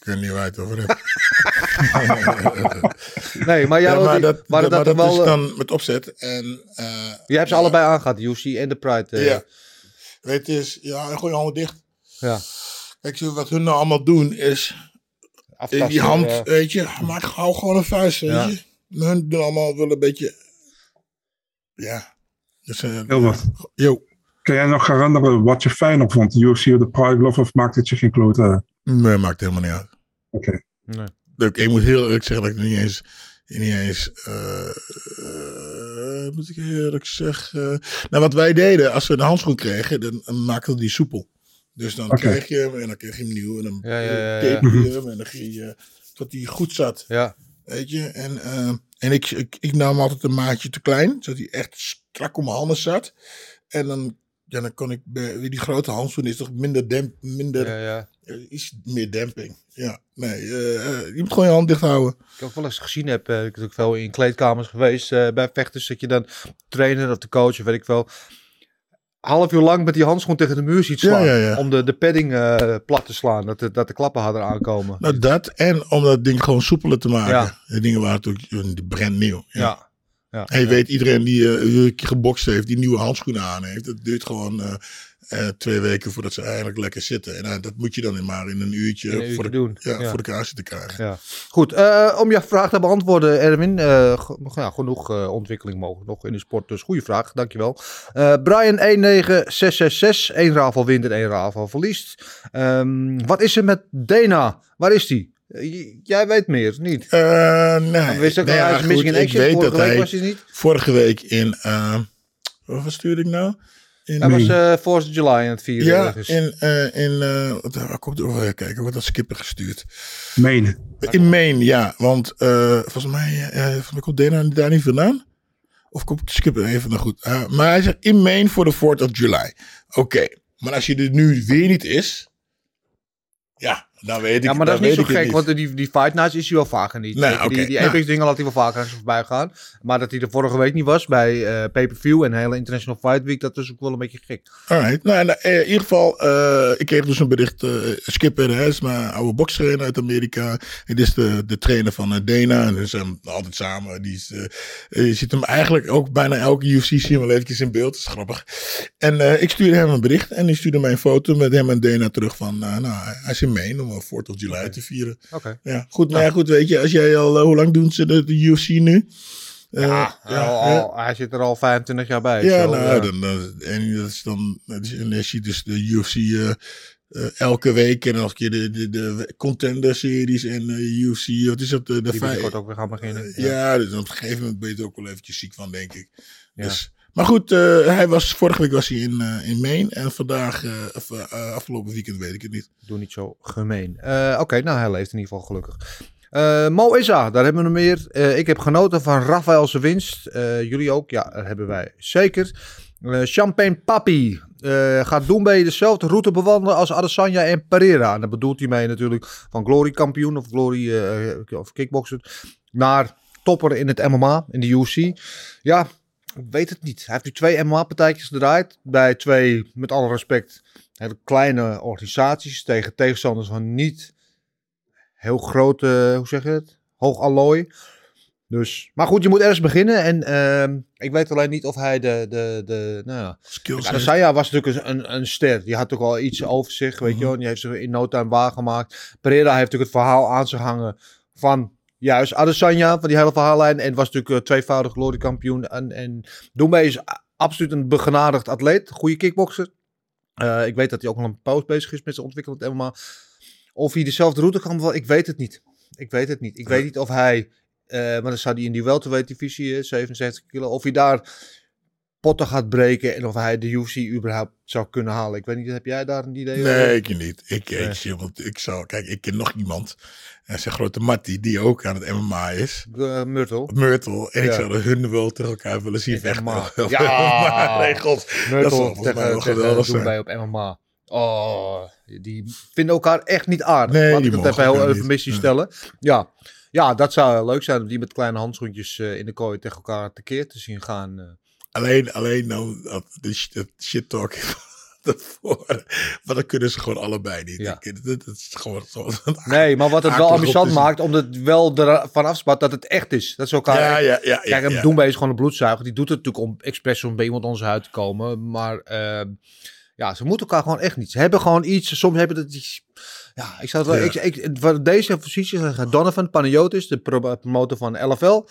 Ik weet niet waar je het over hebt. nee, maar jij Ja, maar die- dat, waren dat, dat maar dat wel... is eh, dan met opzet. En, eh, Je hebt ze allebei aangehad, UFC en de Pride. eh. Ja. Weet je, is, ja, gooi je handen dicht. Ja. Kijk, wat hun nou allemaal doen is... Aftasten, die hand, weet je, maak hou gewoon een vuist, weet Ja. je. Hun doen allemaal wel een beetje... Ja. Dus, eh, Heel wat. yo. Kan jij nog herinneren wat je fijner vond? De UFC of de Pride glove? Of maakt het je geen klote? Nee, maakt helemaal niet uit. Oké. Nee. Ik, ik moet heel eerlijk zeggen dat ik niet eens... Niet eens eh, eh, moet ik eerlijk zeggen... Nou, wat wij deden, als we de handschoen kregen, dan maakten we die soepel. Dus dan kreeg je hem en dan kreeg je hem nieuw. En dan Ja, ja, ja, ja. tape je hem en dan ging je... Dat hij goed zat. Ja. Weet je, en, eh, en ik, ik, ik nam altijd een maatje te klein, zodat hij echt strak om mijn handen zat. En dan, ja, dan kon ik, bij die grote handschoen is toch minder demp, minder, Eh, iets meer demping. Ja, nee, eh, eh, je moet gewoon je hand dicht houden. Ik ook wel eens gezien heb, ik ben natuurlijk veel in kleedkamers geweest bij vechters, dat je dan trainer of de coach, of weet ik wel, half uur lang met die handschoen tegen de muur ziet slaan. ja, ja. Om de, de padding plat te slaan, dat de, dat de klappen harder aankomen. Nou, dat en om dat ding gewoon soepeler te maken. Die dingen waren natuurlijk brand nieuw. Ja. ja. En je weet, iedereen die een keer gebokst heeft, die nieuwe handschoenen aan heeft, dat duurt gewoon eh, twee weken voordat ze eigenlijk lekker zitten. En eh, dat moet je dan maar in een uurtje, In een uurtje voor, de, doen. Ja, Ja. voor de kaarsen te krijgen. Ja. Goed, eh, om je vraag te beantwoorden, Erwin. ja, genoeg ontwikkeling mogelijk nog in de sport. Dus goede vraag, dankjewel. Brian 19666. één ravel wint en één ravel verliest. Ehm, wat is er met Dana? Waar is die? Jij weet meer, niet? Nee. Wist ook nee, ja, goed, ik weet Vorige dat week hij was hij niet. vorige week in, wat stuurde ik nou? In, Hij was eh Force of July aan het vieren. ja, ergens. in, eh, in eh, wat, waar komt over? Kijken, wat had Skipper gestuurd? Maine. In Maine, ja. Want eh, volgens mij, eh, volgens mij komt Dana daar niet vandaan. Of komt Skipper even nou goed. Eh, maar hij zegt in Maine voor de 4th of July. Oké, maar als je er nu weer niet is. Ja, dan weet ik Ja, maar dat is niet zo gek, want die, die Fight Nights is hij wel vaker niet. Nee, Die, die nou. Apex dingen laat hij wel vaker voorbij gaan. Maar dat hij er vorige week niet was bij eh pay-per-view en de hele International Fight Week, dat is ook wel een beetje gek. Alright. Nou, eh, in ieder geval, eh, ik kreeg dus een bericht. Skipper, hè, is mijn oude bokstrainer uit Amerika. Dit is de, de trainer van Dana. En dus zijn altijd samen. Die is, je ziet hem eigenlijk ook bijna elke UFC zien we wel eventjes in beeld. Dat is grappig. En ik stuurde hem een bericht. En die stuurde mij een foto met hem en Dana terug van... nou, hij is in Maine om een 4th of July te vieren. Oké. Ja, goed. Maar ja, goed, weet je. Als jij al... eh, hoe lang doen ze de, de UFC nu? Eh, Ja, al- hè? al- hij zit er al 25 jaar bij. Ja, zo, nou, ja. Dan, dan, en dat is dan, en je ziet dus de UFC eh, eh, elke week en nog een keer de, de, de contender series en eh, UFC, wat is dat? De, de Die vijf- binnenkort ook weer gaan beginnen. ja. dus op een gegeven moment ben je er ook wel eventjes ziek van, denk ik. Ja. Dus, maar goed, eh, hij was, vorige week was hij in, eh, in Maine en vandaag, eh, of, afgelopen weekend weet ik het niet. Doe niet zo gemeen. Oké, nou hij leeft in ieder geval gelukkig. Eh Mo Issa, daar hebben we meer. Eh, ik heb genoten van Rafaelse winst. Jullie ook? Ja, dat hebben wij zeker. Champagne Papi gaat Doembe dezelfde route bewandelen als Adesanya en Pereira. En daar bedoelt hij mee natuurlijk van Glory kampioen of Glory of kickboxer naar topper in het MMA, in de UFC. Ja, ik weet het niet. Hij heeft nu twee MMA-partijtjes gedraaid bij twee, met alle respect, hele kleine organisaties tegen tegenstanders van niet heel grote, hoe zeg je het? Hoog allooi. Dus, maar goed, je moet ergens beginnen. En ehm, ik weet alleen niet of hij de, de, de nou ja, was natuurlijk een, een, ster. Die had ook al iets over zich, weet je wel. En Die heeft zich in no time waargemaakt. Pereira heeft natuurlijk het verhaal aan zich hangen van juist Adesanya, van die hele verhaallijn. En was natuurlijk eh, tweevoudig glory kampioen. En, en Doembe is absoluut een begenadigd atleet. Goede kickbokser. Eh, ik weet dat hij ook al een pauze bezig is met zijn ontwikkelend MMA. Of hij dezelfde route kan, wel, ik weet het niet. Ik weet het niet. Ik weet niet of hij, eh, maar dan zou hij in die welterweight divisie, eh, 77 kilo, of hij daar potten gaat breken en of hij de UFC überhaupt zou kunnen halen. Ik weet niet, heb jij daar een idee over? Nee, ik niet. Ik, Nee. ik, zie- want ik zou, kijk, ik ken nog iemand. En zijn grote Mattie, die ook aan het MMA is. Uh, Myrtle. Myrtle. En ik zou hun wel tegen elkaar willen zien vechten. MMA. Ja. Dat zou Myrtle mij wel tegen, geweldig zijn. Doembe op MMA. Oh, die vinden elkaar echt niet aardig. Nee, Laat die ik het even heel eufemistisch stellen. Ja. ja, dat zou leuk zijn om die met kleine handschoentjes eh, in de kooi tegen elkaar tekeer te zien gaan. Eh. Alleen, alleen nou, dat, dat shit talk daarvoor. Maar dat kunnen ze gewoon allebei niet. Ja. Ik- Dat, dat is gewoon zo. Nee, maar wat het wel amusant maakt, omdat het wel ervan afspat dat het echt is. Dat ze elkaar Ja, ja, ja. ja, Kijk, is gewoon een bloedzuiger. Die doet het natuurlijk om expres om bij iemand zijn huid te komen. Maar ehm, ja, ze moeten elkaar gewoon echt niet. Ze hebben gewoon iets. Soms hebben het iets. Ja, ik zou wel. Ja. Ik, ik, voor deze positie zeggen Donovan Panayotis, de pro- promotor van LFL.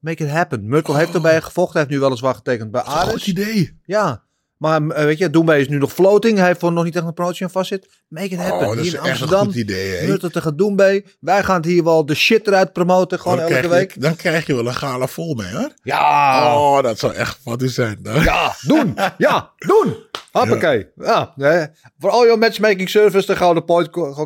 Make it happen. Myrtle heeft erbij gevochten. Hij heeft nu weliswaar getekend bij een Ares. goed idee. Ja. Maar eh, weet je, Doembe is nu nog floating. Hij heeft nog niet echt een promotie aan vastzit. Make it happen. Oh, dat is Hier in echt een Amsterdam. goed idee. Hè? Tegen Doembe. Wij gaan het hier wel de shit eruit promoten. Gewoon dan, elke je, week. dan krijg je wel een gala vol mee, hoor. Ja. Oh, dat zou echt wat zijn. dan. Ja, doen. Ja, doen. Hoppakee. Ja. Voor al jouw matchmaking service, de Gouden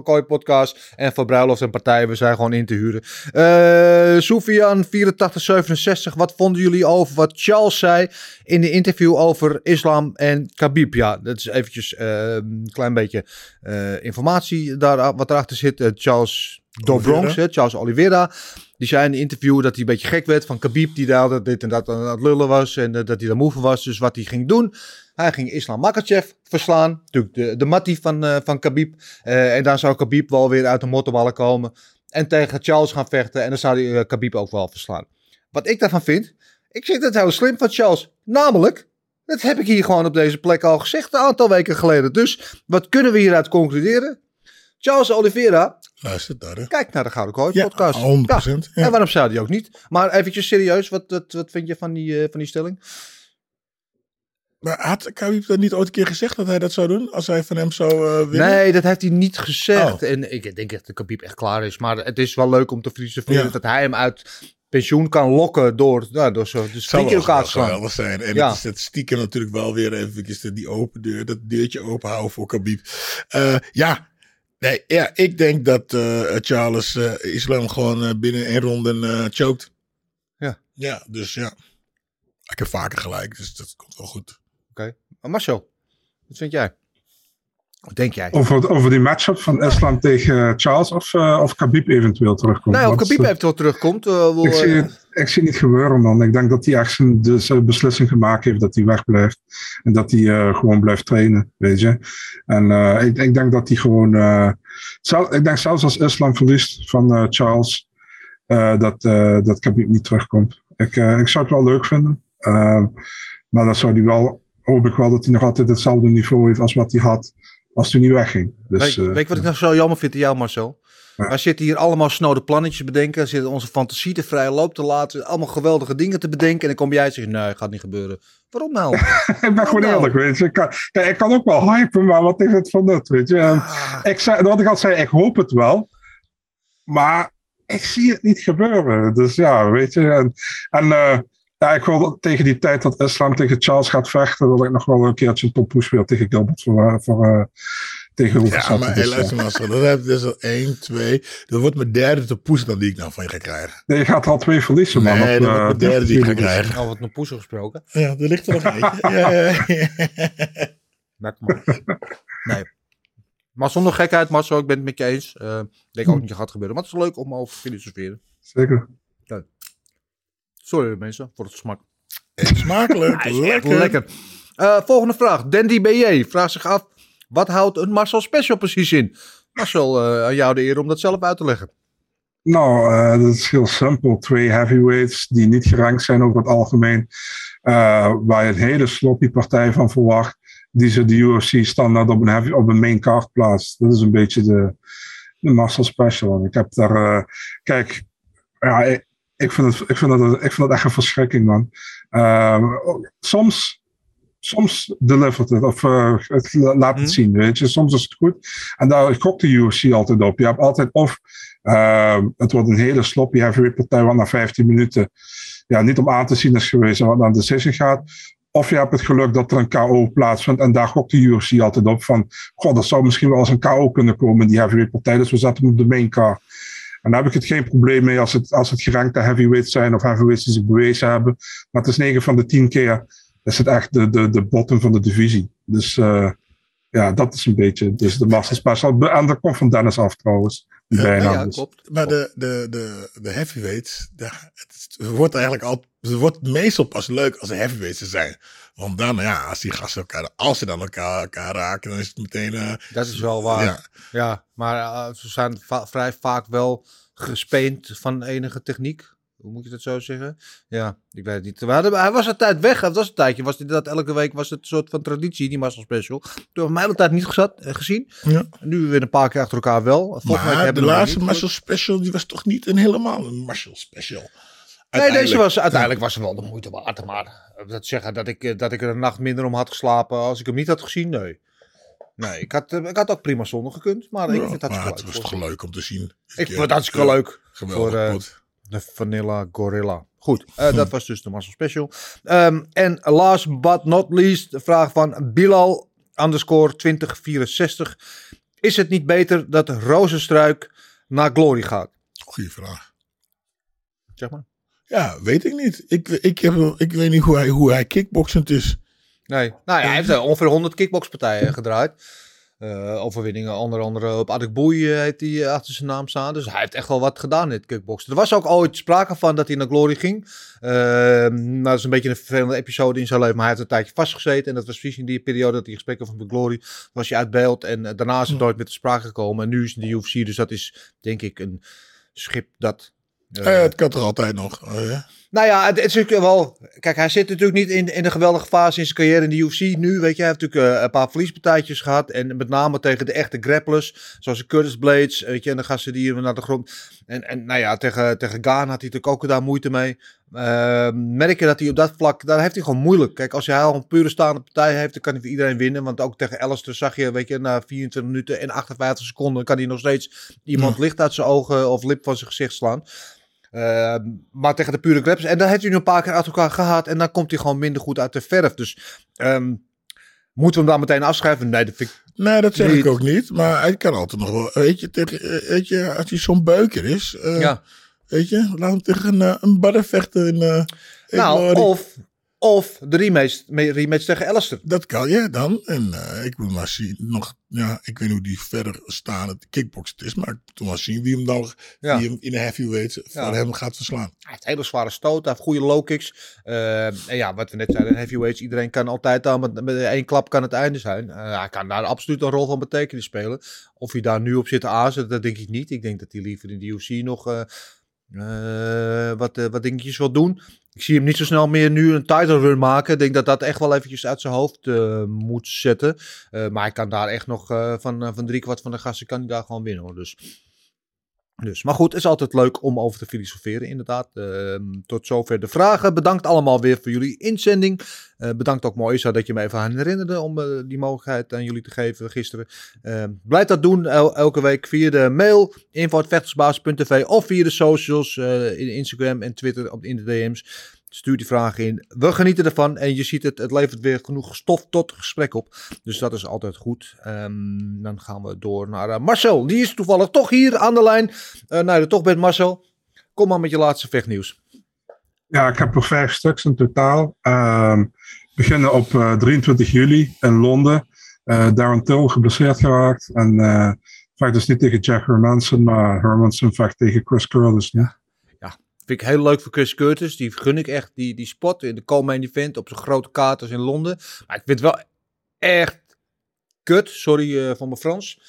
Kooi podcast. En voor bruiloft en partijen, we zijn gewoon in te huren. Eh Soufian 8467, wat vonden jullie over wat Charles zei in de interview over islam en Khabib? Ja, dat is eventjes een klein beetje eh, informatie daar, wat erachter zit. Eh, Charles Dobronx, hè, Charles Oliveira. Die zei in een interview dat hij een beetje gek werd van Khabib, die daar dit en dat aan het lullen was en dat hij daar moe van was. Dus wat hij ging doen, hij ging Islam Makachev verslaan. Natuurlijk de, de mattie van, eh van Khabib. Eh, en dan zou Khabib wel weer uit de mottenballen komen. En tegen Charles gaan vechten. En dan zou hij eh, Khabib ook wel verslaan. Wat ik daarvan vind, ik vind het heel slim van Charles. Namelijk, dat heb ik hier gewoon op deze plek al gezegd een aantal weken geleden. Dus wat kunnen we hieruit concluderen? Charles Oliveira, Luister daar. hè. kijk naar de Gouden Kooi Ja, podcast. 100%, ja. En waarom zou die ook niet? Maar eventjes serieus, wat, wat, wat vind je van die, eh, van die stelling? Maar had Khabib dat niet ooit een keer gezegd dat hij dat zou doen? Als hij van hem zou eh, winnen? Nee, dat heeft hij niet gezegd. Oh. En ik denk echt dat Khabib echt klaar is. Maar het is wel leuk om te filosoferen Ja. dat hij hem uit pensioen kan lokken door, nou, door zo in wel elkaar te slaan. geweldig zijn. En Ja. het is het stiekem natuurlijk wel weer even die open deur, dat deurtje open houden voor Khabib. Eh, ja. Nee, ja, ik denk dat eh, Charles Islam gewoon binnen één ronde choked. Ja. Ja, dus ja. Ik heb vaker gelijk, dus dat komt wel goed. Oké. Maar Marcel, wat vind jij? Wat denk jij? Over, over die matchup van Islam tegen Charles of, eh, of Khabib eventueel terugkomt. nou, of Khabib eh, eventueel terugkomt. eh, wil, Ik zie, eh, het, ik zie het niet gebeuren, man. Ik denk dat hij echt zijn, de, zijn beslissing gemaakt heeft dat hij wegblijft. En dat hij eh, gewoon blijft trainen, weet je. En eh, ik, ik denk dat hij gewoon... eh, ik denk zelfs als Islam verliest van eh, Charles, eh, dat, eh dat Khabib niet terugkomt. Ik, eh, ik zou het wel leuk vinden. Eh, maar dan zou hij wel... Hoop ik wel dat hij nog altijd hetzelfde niveau heeft als wat hij had als hij niet wegging. Dus, weet, eh, weet je wat ik nou zo jammer vind aan jou, Marcel? Ja. Wij zitten hier allemaal snode plannetjes bedenken. Zitten onze fantasie te vrije loop te laten. Allemaal geweldige dingen te bedenken. En dan kom jij en zeg nee, gaat niet gebeuren. Waarom nou? ik ben gewoon nou? eerlijk, weet je. Ik kan, kijk, ik kan ook wel hypen, maar wat is het van nut, weet je. En Ah, ik zei, wat ik al zei, ik hoop het wel. Maar ik zie het niet gebeuren. Dus ja, weet je. En, en eh, ja, ik wil tegen die tijd dat Islam tegen Charles gaat vechten, wil ik nog wel een keertje een toppoes weer tegen Gilbert voor, eh, voor eh, tegenover Ja, zetten. maar Dus, hey, ja. luister maar, Marcel, dat heb dus al 1, 2. Dat wordt mijn derde te poes dan die ik nou van je ga krijgen. Nee, je gaat er al twee verliezen, man. Nee, op, dat eh, wordt mijn derde die ik ga krijgen. al wat naar poezen gesproken. Ja, er ligt er nog eentje. Ja, ja, ja. Merk maar. Nee. Maar zonder gekheid, Marcel, ik ben het met je eens. Eh, ik denk ook niet dat gaat gebeuren. Maar het is leuk om over te filosoferen. Zeker. Sorry mensen voor het smak. Smakelijk, lekker. lekker. Eh, volgende vraag. Dandy BJ vraagt zich af. Wat houdt een Marcel Special precies in? Marcel, eh, aan jou de eer om dat zelf uit te leggen. Nou, eh, dat is heel simpel. Twee heavyweights die niet gerankt zijn over het algemeen. eh, waar je een hele sloppy partij van verwacht. Die ze de UFC standaard op een, heavy, op een main card plaatst. Dat is een beetje de, de Marcel Special. Ik heb daar... kijk, ja, ik, vind het, ik, vind het, ik vind het echt een verschrikking, man. Eh, soms... Soms delivert het, of eh, het laat het Mhm. zien, weet je. Soms is het goed. En daar gokt de UFC altijd op. Je hebt altijd of Ehm, het wordt een hele sloppy heavyweight partij, wat na 15 minuten ja, niet om aan te zien is geweest en wat naar de decision gaat. Of je hebt het geluk dat er een KO plaatsvindt en daar gokt de UFC altijd op van, god, er zou misschien wel eens een KO kunnen komen in die heavyweight partij, dus we zetten hem op de main card. En daar heb ik het geen probleem mee als het, als het gerankte heavyweights zijn of heavyweights die zich bewezen hebben. Maar het is 9 van de 10 keer is het echt de, de, de bottom van de divisie. Dus eh, ja, dat is een beetje dus de Master Special. En dat komt van Dennis af trouwens. Ja, bijnaam. ja, Dus- klopt. Maar de, de, de, de heavyweights, daar- het, wordt eigenlijk al, het wordt meestal pas leuk als er heavyweights er zijn. Want dan, ja, als die gasten elkaar, als ze dan elkaar, elkaar raken, dan is het meteen, eh, Dat is wel waar. Ja, ja, maar eh, ze zijn va- vrij vaak wel gespeend van enige techniek. Hoe moet je dat zo zeggen? Ja, ik weet het niet. Hadden, hij was een tijd weg. Het was een tijdje. Was dit dat elke week was het een soort van traditie, die Marcel Special. Toen hebben we mij de tijd niet gezat, eh, gezien. Ja. Nu weer een paar keer achter elkaar wel. Maar de laatste. Marshall Special, die was toch niet een helemaal een Marshall Special? Nee, deze Uiteindelijk. was, uiteindelijk was ze wel de moeite waard. Maar dat zeggen dat ik, eh, dat ik er een nacht minder om had geslapen als ik hem niet had gezien, nee. Nee, ik had, eh, ik had ook prima zonder gekund, maar ik Ja, vind het maar het leuk. was toch leuk om te zien. Ik vond het hartstikke leuk. Geweldig. voor, eh. De Vanilla Gorilla. Goed, eh, dat was dus de Marcel Special. Ehm, en last but not least, de vraag van Bilal underscore 2064. Is het niet beter dat Rozenstruik naar Glory gaat? Goeie vraag. Zeg maar. Ja, weet ik niet. Ik, ik, heb, ik weet niet hoe hij, hoe hij kickboxend is. Nee. Nou ja, hij heeft eh, ongeveer 100 kickboxpartijen gedraaid. Eh, overwinningen, onder andere op Adekboei uh, heeft hij eh, achter zijn naam staan. Dus hij heeft echt wel wat gedaan in het kickboksen. Er was ook ooit sprake van dat hij naar Glory ging. nou, dat is een beetje een vervelende episode in zijn leven. Maar hij heeft een tijdje vastgezeten. En dat was precies in die periode dat hij gesprekken van de Glory was hij uit beeld. En daarna is het nooit meer te sprake gekomen. En nu is het de UFC. Dus dat is denk ik een schip dat... het kan er altijd nog. Oh, ja. Nou ja, het, is natuurlijk wel. Kijk, hij zit natuurlijk niet in, in een geweldige fase in zijn carrière in de UFC nu. Weet je, hij heeft natuurlijk uh, een paar verliespartijtjes gehad. En met name tegen de echte grapplers. Zoals de Curtis Blades. Weet je, en dan gaan ze die naar de grond. En, en nou ja, tegen, tegen Gaan had hij natuurlijk ook daar moeite mee. Uh, merk je dat hij op dat vlak, daar heeft hij gewoon moeilijk. Kijk, als hij al een pure staande partij heeft, dan kan hij voor iedereen winnen. Want ook tegen Alistair zag je, weet je, na 24 minuten en 58 seconden kan hij nog steeds iemand licht uit zijn ogen of lip van zijn gezicht slaan. Uh, maar tegen de pure grabs. En dan heeft hij nu een paar keer uit elkaar gehad. En dan komt hij gewoon minder goed uit de verf. Dus um, moeten we hem dan meteen afschrijven? Nee, dat vind ik Nee, dat zeg niet. ik ook niet. Maar hij kan altijd nog wel. Weet je, tegen, weet je als hij zo'n beuker is. Uh, ja. Weet je, laat hem tegen een, een badder vechten. In, uh, nou, of of de rematch, rematch tegen Alistair. Dat kan je dan. En uh, ik wil maar zien. Nog, ja, ik weet niet hoe die verder staan. Het kickbox is. Maar ik moet maar zien wie hem dan ja. wie hem in de heavyweight voor ja. hem gaat verslaan. Hij heeft hele zware stoot. Hij heeft goede low kicks. Uh, en ja, wat we net zeiden. Heavyweights. Iedereen kan altijd dan met, met één klap kan het einde zijn. Uh, hij kan daar absoluut een rol van betekenis spelen. Of hij daar nu op zit te azen, dat denk ik niet. Ik denk dat hij liever in de UFC nog... wat, wat dingetjes wil doen. Ik zie hem niet zo snel meer nu een title run maken. Ik denk dat dat echt wel eventjes uit zijn hoofd uh, moet zetten. Uh, maar hij kan daar echt nog uh, van, van drie kwart van de gasten kan hij daar gewoon winnen. Hoor. Dus dus, maar goed, is altijd leuk om over te filosoferen, inderdaad. Uh, tot zover de vragen. Bedankt allemaal weer voor jullie inzending. Uh, bedankt ook Moisa dat je me even aan herinnerde om uh, die mogelijkheid aan jullie te geven gisteren. Ehm, blijf dat doen el elke week via de mail info.vechtersbaas.tv of via de socials eh, in Instagram en Twitter op, in de DM's. Stuur die vragen in. We genieten ervan. En je ziet het, het levert weer genoeg stof tot gesprek op. Dus dat is altijd goed. Um, dan gaan we door naar uh, Marcel. Die is toevallig toch hier aan de lijn. Uh, nou, je toch bent Marcel. Kom maar met je laatste vechtnieuws. Ja, ik heb er vijf stuks in totaal. Um, beginnen op uh, 23 juli in Londen. Darren Till geblesseerd geraakt. En vecht dus niet tegen Jack Hermanson, maar Hermanson vecht tegen Chris Curtis. Ja. Vind ik heel leuk voor Chris Curtis. Die gun ik echt die, die spot in de co event op zijn grote katers in Londen. Maar ik vind het wel echt kut. Sorry uh, voor mijn Frans.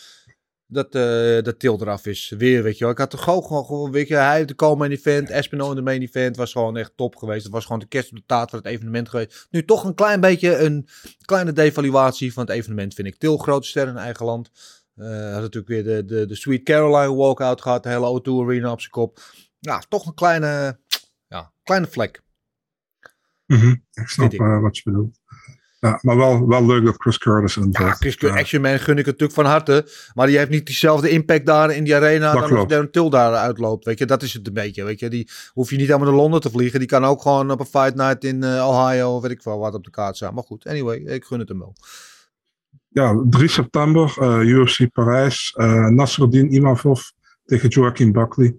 Dat, uh, dat til eraf is. Weer, weet je wel. Ik had toch gewoon, gewoon weet je, hij de co event, Espino in de main event was gewoon echt top geweest. Het was gewoon de kerst op de taart van het evenement geweest. Nu toch een klein beetje een kleine devaluatie van het evenement, vind ik. Til, grote ster in eigen land. Uh, had natuurlijk weer de, de, de Sweet Caroline walkout gehad. De hele O2 Arena op zijn kop ja, toch een kleine, ja, kleine vlek. Mm -hmm. Ik snap uh, wat je bedoelt. Ja, maar wel, wel leuk dat Chris Curtis en Ja, Chris Curtis, Action Man gun ik het natuurlijk van harte. Maar die heeft niet diezelfde impact daar in die arena dat dan als Darren Till daar uitloopt. Weet je, dat is het een beetje. Weet je, die hoef je niet helemaal naar Londen te vliegen. Die kan ook gewoon op een fight night in uh, Ohio of weet ik veel wat op de kaart staan. Maar goed, anyway, ik gun het hem wel. Ja, 3 september, uh, UFC Parijs. Uh, Nasruddin Imavov tegen Joaquin Buckley.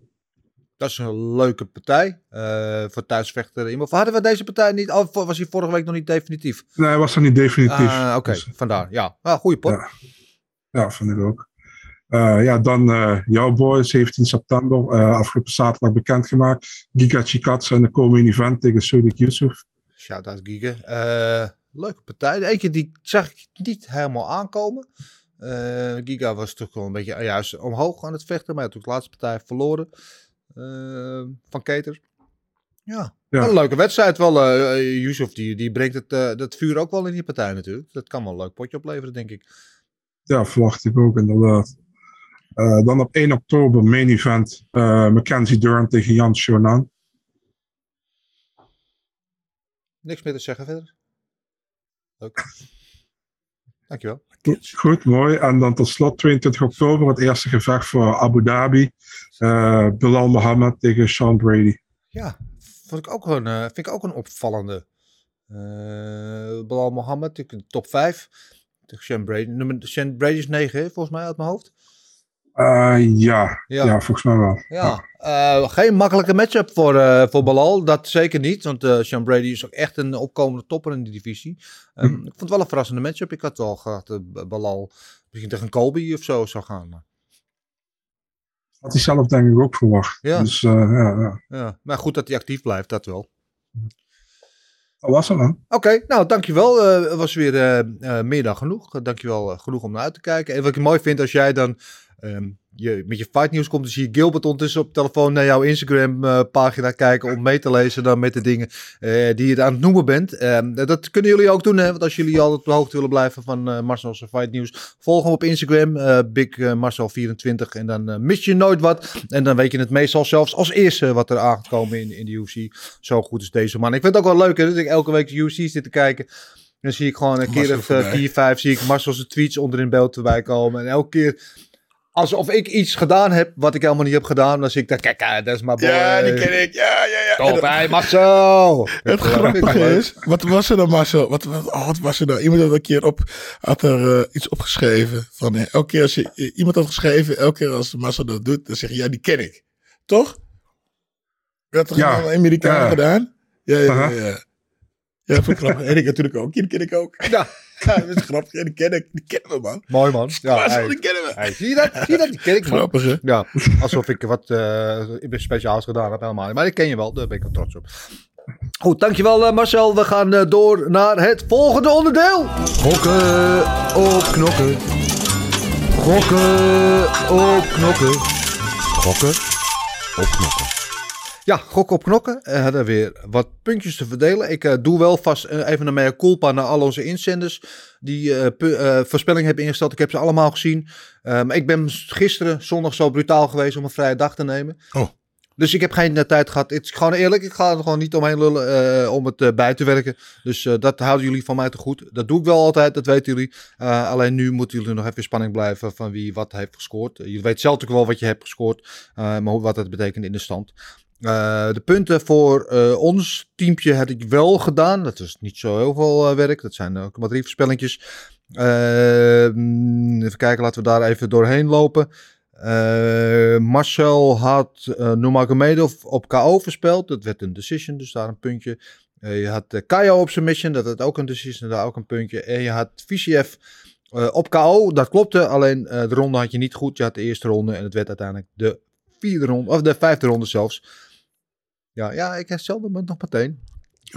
Dat is een leuke partij uh, voor thuisvechter. Of hadden we deze partij niet? Of was hij vorige week nog niet definitief? Nee, hij was nog niet definitief. Uh, Oké, okay. dus, vandaar. Ja, ah, goede pot. Ja, ja vind ik ook. Uh, ja, dan jouw boy, 17 september, afgelopen zaterdag bekendgemaakt. Giga Chikats en de komende event tegen Sudik Yusuf. Shout-out Giga. leuke partij. Eentje die zag ik niet helemaal aankomen. Giga was toch wel een beetje juist omhoog aan het vechten, maar hij had de laatste partij verloren. Uh, van Keters. Ja, ja. een leuke wedstrijd wel. Uh, Yusuf die, die brengt het, uh, dat vuur ook wel in die partij natuurlijk. Dat kan wel een leuk potje opleveren, denk ik. Ja, verwacht ik ook inderdaad. Uh, dan op 1 oktober main event Mackenzie Dern tegen Jan Shonan. Niks meer te zeggen verder. Leuk. Dankjewel. Goed, mooi. En dan tot slot 22 oktober het eerste gevecht voor Abu Dhabi. Uh, Bilal Mohammed tegen Sean Brady. Ja, vond ik ook een, uh, vind ik ook een opvallende. Uh, Bilal Mohammed, natuurlijk top 5. Tegen Sean Brady. Nummer, Sean Brady is 9, hè, volgens mij uit mijn hoofd. Eh, ja. Ja. ja. volgens mij wel. Ja, eh, geen makkelijke matchup voor, eh, voor Balal. Dat zeker niet. Want Sean Brady is ook echt een opkomende topper in die divisie. Ehm, Ik vond het wel een verrassende matchup. Ik had wel gedacht dat Balal misschien tegen Colby of zo zou gaan. Maar, Had hij zelf denk ik ook verwacht. Ja. Dus ja, ja. ja. maar goed dat hij actief blijft, dat wel. Dat was het dan. Oké, nou dankjewel. Het was weer eh, eh, meer dan genoeg. Uh, dankjewel uh, genoeg om naar uit te kijken. En wat ik mooi vind als jij dan ehm, je, met je fight nieuws komt, zie je Gilbert ondertussen op telefoon naar jouw Instagram eh, pagina kijken om mee te lezen dan met de dingen eh, die je aan het noemen bent. Ehm, dat kunnen jullie ook doen, hè? want als jullie altijd op de hoogte willen blijven van uh, Marcel's fight nieuws, volg hem op Instagram, Big Marcel24 en dan mis je nooit wat. En dan weet je het meestal zelfs als eerste wat er aangekomen in, in de UFC. Zo goed is deze man. Ik vind het ook wel leuk hè, dat ik elke week de UFC zit te kijken. Dan zie ik gewoon een keer of vier, vijf, zie ik Marcel's tweets onder in beeld erbij komen. En elke keer alsof ik iets gedaan heb wat ik helemaal niet heb gedaan. Dan zie ik daar, kijk, ah, dat is maar boy. Ja, die ken ik. Ja, ja, ja. Top, hij Marcel. Het grappige is, wat was er dan Marcel? Wat, wat, oh, wat was er dan? Iemand had een keer op, had er uh, iets opgeschreven. Van, elke keer als je, uh, iemand had geschreven, elke keer als Marcel dat doet, dan zeg je, ja, die ken ik. Toch? Je had toch Ja. een Amerikaan Ja. gedaan? Ja, ja, ja. ja. Ja, vind ik grappig. En ik natuurlijk ook. Die ken ik ook. Ja. Ja, dat is grappig. Ja, die ken ik. Die kennen we, man. Mooi man. Ja, hey. die kennen we. Hey, zie je dat? Zie je dat? Die ken ik man. Grappig, hè? Ja, alsof ik wat uh, speciaals gedaan heb helemaal niet. Maar ik ken je wel, daar ben ik wel trots op. Goed, dankjewel uh, Marcel. We gaan uh, door naar het volgende onderdeel. Gokken op knokken. Gokken op knokken. Gokken op knokken. Ja, gok op knokken. We hadden weer wat puntjes te verdelen. Ik uh, doe wel vast uh, even een mea culpa naar al onze inzenders die uh, voorspelling hebben ingesteld. Ik heb ze allemaal gezien. maar ik ben gisteren zondag zo brutaal geweest om een vrije dag te nemen. Oh. Dus ik heb geen tijd gehad. Het is gewoon eerlijk. Ik ga er gewoon niet omheen lullen uh, om het uh, bij te werken. Dus uh, dat houden jullie van mij te goed. Dat doe ik wel altijd, dat weten jullie. alleen nu moeten jullie nog even in spanning blijven van wie wat heeft gescoord. je weet zelf ook wel wat je hebt gescoord. maar wat dat betekent in de stand. Uh, de punten voor uh, ons teampje heb ik wel gedaan. Dat is niet zo heel veel uh, werk. Dat zijn ook maar drie voorspellingjes. even kijken, laten we daar even doorheen lopen. Marcel had uh, op KO voorspeld. Dat werd een decision, dus daar een puntje. je had Kaio op submission, dat werd ook een decision, daar ook een puntje. En je had Viciev op KO, dat klopte. Alleen de ronde had je niet goed. Je had de eerste ronde en het werd uiteindelijk de vierde ronde, of de vijfde ronde zelfs. Ja, ja ik herstelde me nog meteen.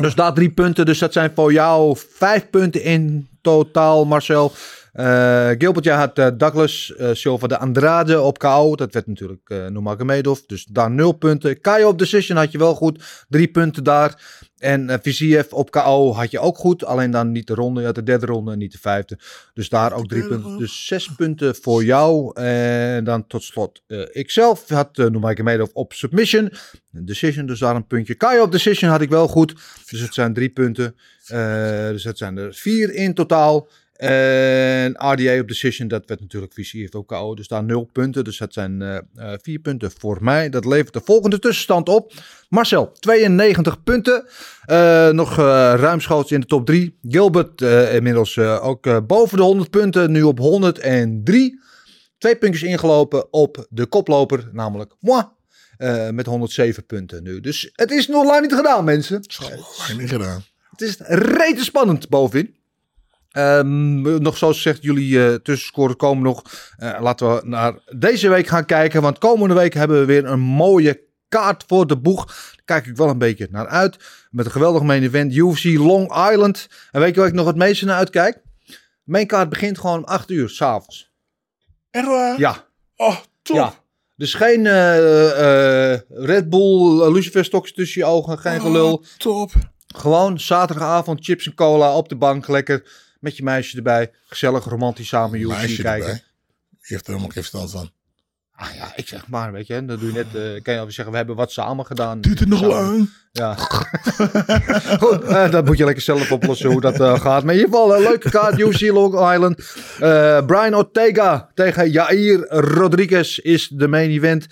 Dus daar drie punten. Dus dat zijn voor jou vijf punten in totaal, Marcel. Uh, Gilbert, jij had uh, Douglas uh, Silva de Andrade op KO. Dat werd natuurlijk uh, Nurmagomedov. Dus daar nul punten. Kaio op decision had je wel goed. Drie punten daar. En uh, Viziev op KO had je ook goed. Alleen dan niet de ronde. De derde ronde en niet de vijfde. Dus daar ook drie punten. Dus zes punten voor jou. En dan tot slot. Uh, ikzelf had uh, Nurmagomedov op submission. Decision, dus daar een puntje. Kaio op decision had ik wel goed. Dus het zijn drie punten. dus het zijn er vier in totaal. En RDA op decision, dat werd natuurlijk visie ook KO. Dus daar nul punten. Dus dat zijn uh, uh, vier punten voor mij. Dat levert de volgende tussenstand op. Marcel, 92 punten. Uh, nog ruimschoots in de top 3. Gilbert inmiddels ook boven de 100 punten. Nu op 103. Twee puntjes ingelopen op de koploper, namelijk moi. met 107 punten nu. Dus het is nog lang niet gedaan, mensen. Het is lang niet gedaan. Het is rete spannend bovenin. Um, nog zoals gezegd, jullie uh, tussenscoren komen nog. Uh, laten we naar deze week gaan kijken. Want komende week hebben we weer een mooie kaart voor de boeg. Daar kijk ik wel een beetje naar uit. Met een geweldig main event. UFC Long Island. En weet je waar ik nog het meeste naar uitkijk? Mijn kaart begint gewoon om 8 uur s'avonds. Echt waar? Ja. Oh, top. Ja. Dus geen uh, Red Bull, Lucifer stokjes tussen je ogen. Geen gelul. Oh, top. Gewoon zaterdagavond chips en cola op de bank. Lekker met je meisje erbij. Gezellig, romantisch samen UFC kijken. Erbij. Je heeft er helemaal geen verstand van. Ah ja, ik zeg maar, weet je, dat doe je net, eh kan je alweer zeggen, we hebben wat samen gedaan. Duurt het nog lang? Ja. Goed, eh, dat moet je lekker zelf oplossen hoe dat eh, gaat. Maar in ieder geval, een leuke kaart, UFC Long Island. Brian Ortega tegen Jair Rodriguez is de main event.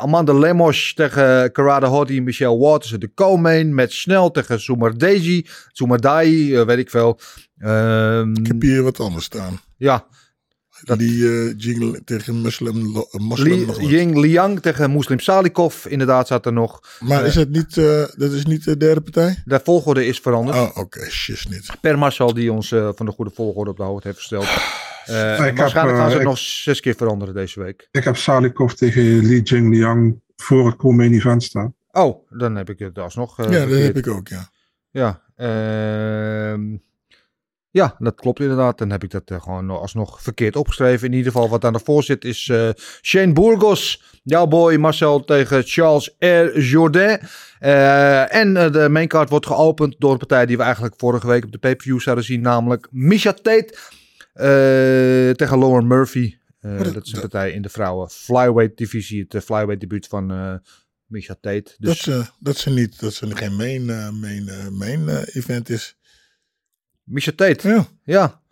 Amanda Lemos tegen Karada Hottie, Michelle Waters de co-main. Met Snell tegen Sumardeji, Sumardai, weet ik veel. Ehm, Ik heb hier wat anders staan. ja, Dat- Die eh jingle tegen Muslim, eh, moslim Li, nog. Ying Liang tegen Muslim Salikov, inderdaad zat er nog. Maar Eh, is het niet, eh, dat is niet de derde partij? De volgorde is veranderd. Oh, oké, shit niet. Per Marcel die ons van de goede volgorde op de hoogte heeft gesteld. Eh, en heb, waarschijnlijk gaan ze het ik- nog zes keer veranderen deze week. Ik heb Salikov tegen Li Jingliang voor het co-main event staan. Oh, dan heb ik het alsnog. eh, ja, dat heb ik ook, ja. Ja, ehm, ja, dat klopt inderdaad. Dan heb ik dat eh, gewoon alsnog verkeerd opgeschreven. In ieder geval, wat aan voor zit is eh, Shane Burgos. Jouw boy Marcel tegen Charles R. Jourdain. Eh, en eh, de maincard wordt geopend door een partij die we eigenlijk vorige week op de pay-per-view zouden zien. Namelijk Misha Tate tegen Lauren Murphy. Dat- is een partij in de vrouwen flyweight divisie. Het flyweight debuut van Misha Tate. Dus Dat, ze, dat ze niet, dat ze geen main, main, main event is. Misha Tate, Ja. ja.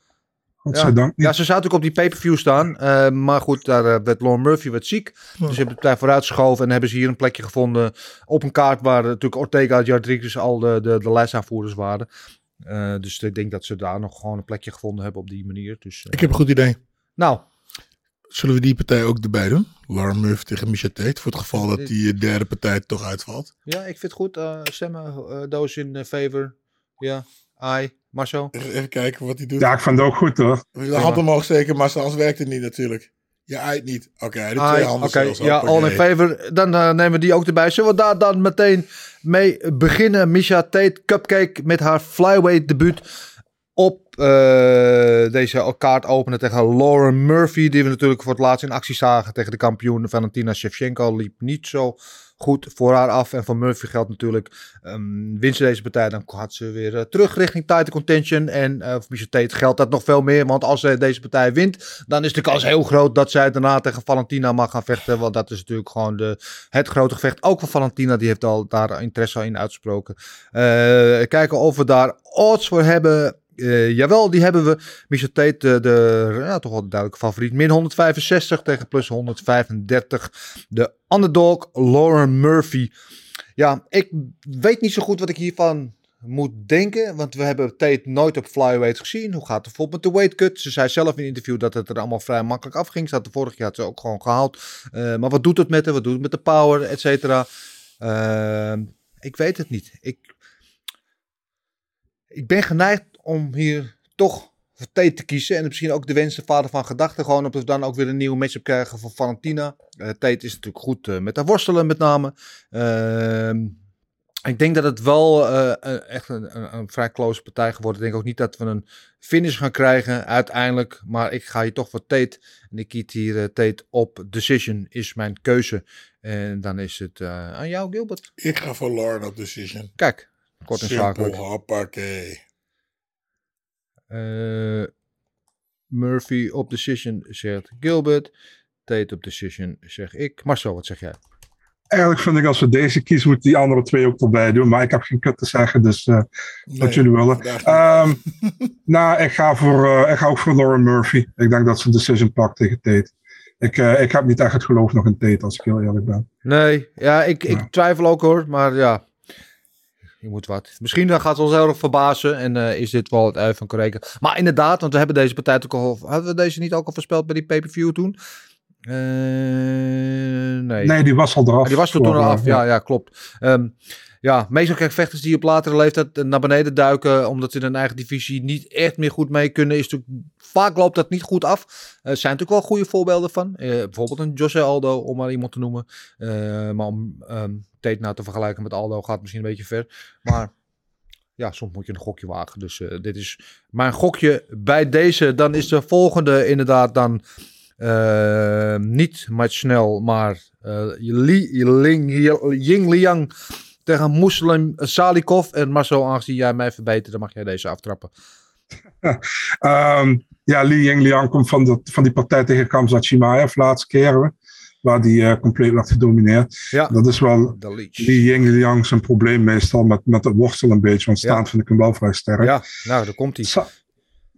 Godzijdank. Ja, ze zou natuurlijk op die pay-per-view staan. eh, maar goed, daar eh, werd Lauren Murphy wat ziek. Dus ze hebben de partij vooruitgeschoven. En hebben ze hier een plekje gevonden op een kaart waar natuurlijk Ortega en Rodriguez al de, de, de lijstaanvoerders waren. Eh, dus ik denk dat ze daar nog gewoon een plekje gevonden hebben op die manier. Dus, eh, Ik heb een goed idee. nou, Zullen we die partij ook erbij doen? Lauren Murphy tegen Misha Tate. Voor het geval dat die derde partij toch uitvalt. ja, ik vind het goed. stemmen, doos in favor. Ja, ai, Marcel. Even, kijken wat hij doet. Ja, ik vind het ook goed hoor. De hand omhoog steken, maar anders werkt het niet natuurlijk. Je uit niet. Oké, hij doet twee handen zelfs. ja, all in favor. Dan eh, nemen we die ook erbij. Zullen we daar dan meteen mee beginnen? Misha Tate Cupcake met haar flyweight debuut op eh, deze kaart openen tegen Lauren Murphy. Die we natuurlijk voor het laatst in actie zagen tegen de kampioen Valentina Shevchenko. Liep niet zo goed voor haar af. En voor Murphy geldt natuurlijk, ehm wint ze deze partij, dan gaat ze weer eh, terug richting title contention. En eh voor Misha geldt dat nog veel meer. Want als zij deze partij wint, dan is de kans heel groot dat zij daarna tegen Valentina mag gaan vechten. Want dat is natuurlijk gewoon de, het grote gevecht. Ook van Valentina, die heeft al daar interesse in uitgesproken. Eh, kijken of we daar odds voor hebben. Eh, jawel, die hebben we. Misha Tate, de, de toch wel de duidelijke favoriet. Min 165 tegen plus 135. De underdog, Lauren Murphy. Ja, ik weet niet zo goed wat ik hiervan moet denken. Want we hebben Tate nooit op flyweight gezien. Hoe gaat het bijvoorbeeld met de weight cut? Ze zei zelf in een interview dat het er allemaal vrij makkelijk afging. Ze had de vorige jaar ze ook gewoon gehaald. Eh, maar wat doet het met haar? Wat doet het met de power, et cetera? Eh, ik weet het niet. Ik, ik ben geneigd om hier toch voor Tate te kiezen. En misschien ook de wens, de vader van gedachten. Gewoon op we dan ook weer een nieuwe matchup krijgen voor Valentina. Tate is natuurlijk goed eh, met haar worstelen met name. Ehm, ik denk dat het wel eh, echt een, een, een vrij close partij geworden. Ik denk ook niet dat we een finish gaan krijgen uiteindelijk. Maar ik ga hier toch voor Tate. En ik kiet hier Tate op decision is mijn keuze. En dan is het aan jou Gilbert. Ik ga voor Lauren op decision. Kijk, kort en Simpel, zakelijk. hoppakee. Eh, Murphy op decision zegt Gilbert. Tate op decision zeg ik. Marcel, wat zeg jij? Eigenlijk vind ik als we deze kiezen, moeten die andere twee ook erbij doen. Maar ik heb geen kut te zeggen, dus eh, Nee, wat jullie willen. Ehm, nou, ik ga, voor, eh, ik ga ook voor Lauren Murphy. Ik denk dat ze een decision pakt tegen Tate. Ik, eh, ik heb niet echt het geloof nog in Tate, als ik heel eerlijk ben. Nee, ja, ik, ik Ja. twijfel ook hoor. Maar ja, je moet wat. Misschien dan gaat het ons heel erg verbazen. En eh, is dit wel het ui van Koreka. Maar inderdaad, want we hebben deze partij ook al... Hadden we deze niet ook al voorspeld bij die pay-per-view toen? Eh, nee. Nee, die was al eraf. Ah, die was er toen al eh, af, ja, ja klopt. Ehm, ja, meestal krijg vechters die op latere leeftijd eh, naar beneden duiken, omdat ze in hun eigen divisie niet echt meer goed mee kunnen, is natuurlijk, vaak loopt dat niet goed af. Er zijn natuurlijk wel goede voorbeelden van. Eh, bijvoorbeeld een Jose Aldo, om maar iemand te noemen. Eh, maar om ehm Tate nou te vergelijken met Aldo gaat misschien een beetje ver. Maar ja, soms moet je een gokje wagen. Dus eh, dit is mijn gokje bij deze. Dan is de volgende inderdaad dan eh, niet Mike Snell, maar eh Li, Ling, Liang tegen Muslim Salikov. En Marcel, aangezien jij mij verbetert, dan mag jij deze aftrappen. Ehm, ja, Li Yingliang komt van, dat, van die partij tegen Kamzat Chimaev laatst keren waar die eh, compleet werd gedomineerd. Ja. Dat is wel. Li Ying Liang zijn probleem meestal met, met het worstel een beetje. Want staan vind ik hem wel vrij sterk. Ja, nou, daar komt hij. Sa-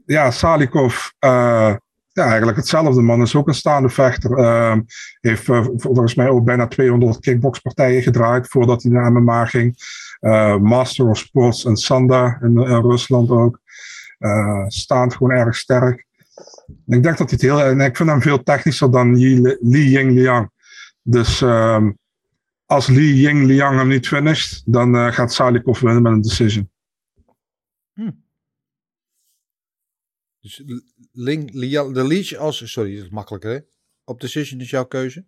ja, Salikov, eh, ja, eigenlijk hetzelfde. Man is ook een staande vechter. Ehm, heeft eh, volgens mij ook bijna 200 kickboxpartijen gedraaid voordat hij naar MMA ging. Eh, Master of Sports en Sanda in, in Rusland ook. Eh, staand gewoon erg sterk. En ik denk dat hij het heel. En ik vind hem veel technischer dan Yi- Li Ying Liang. Dus ehm, als Li Ying Liang hem niet finisht, dan eh, gaat Salikov winnen met een decision. Dus Ling, de Leech als... Sorry, dat is makkelijker hè? Op decision is jouw keuze?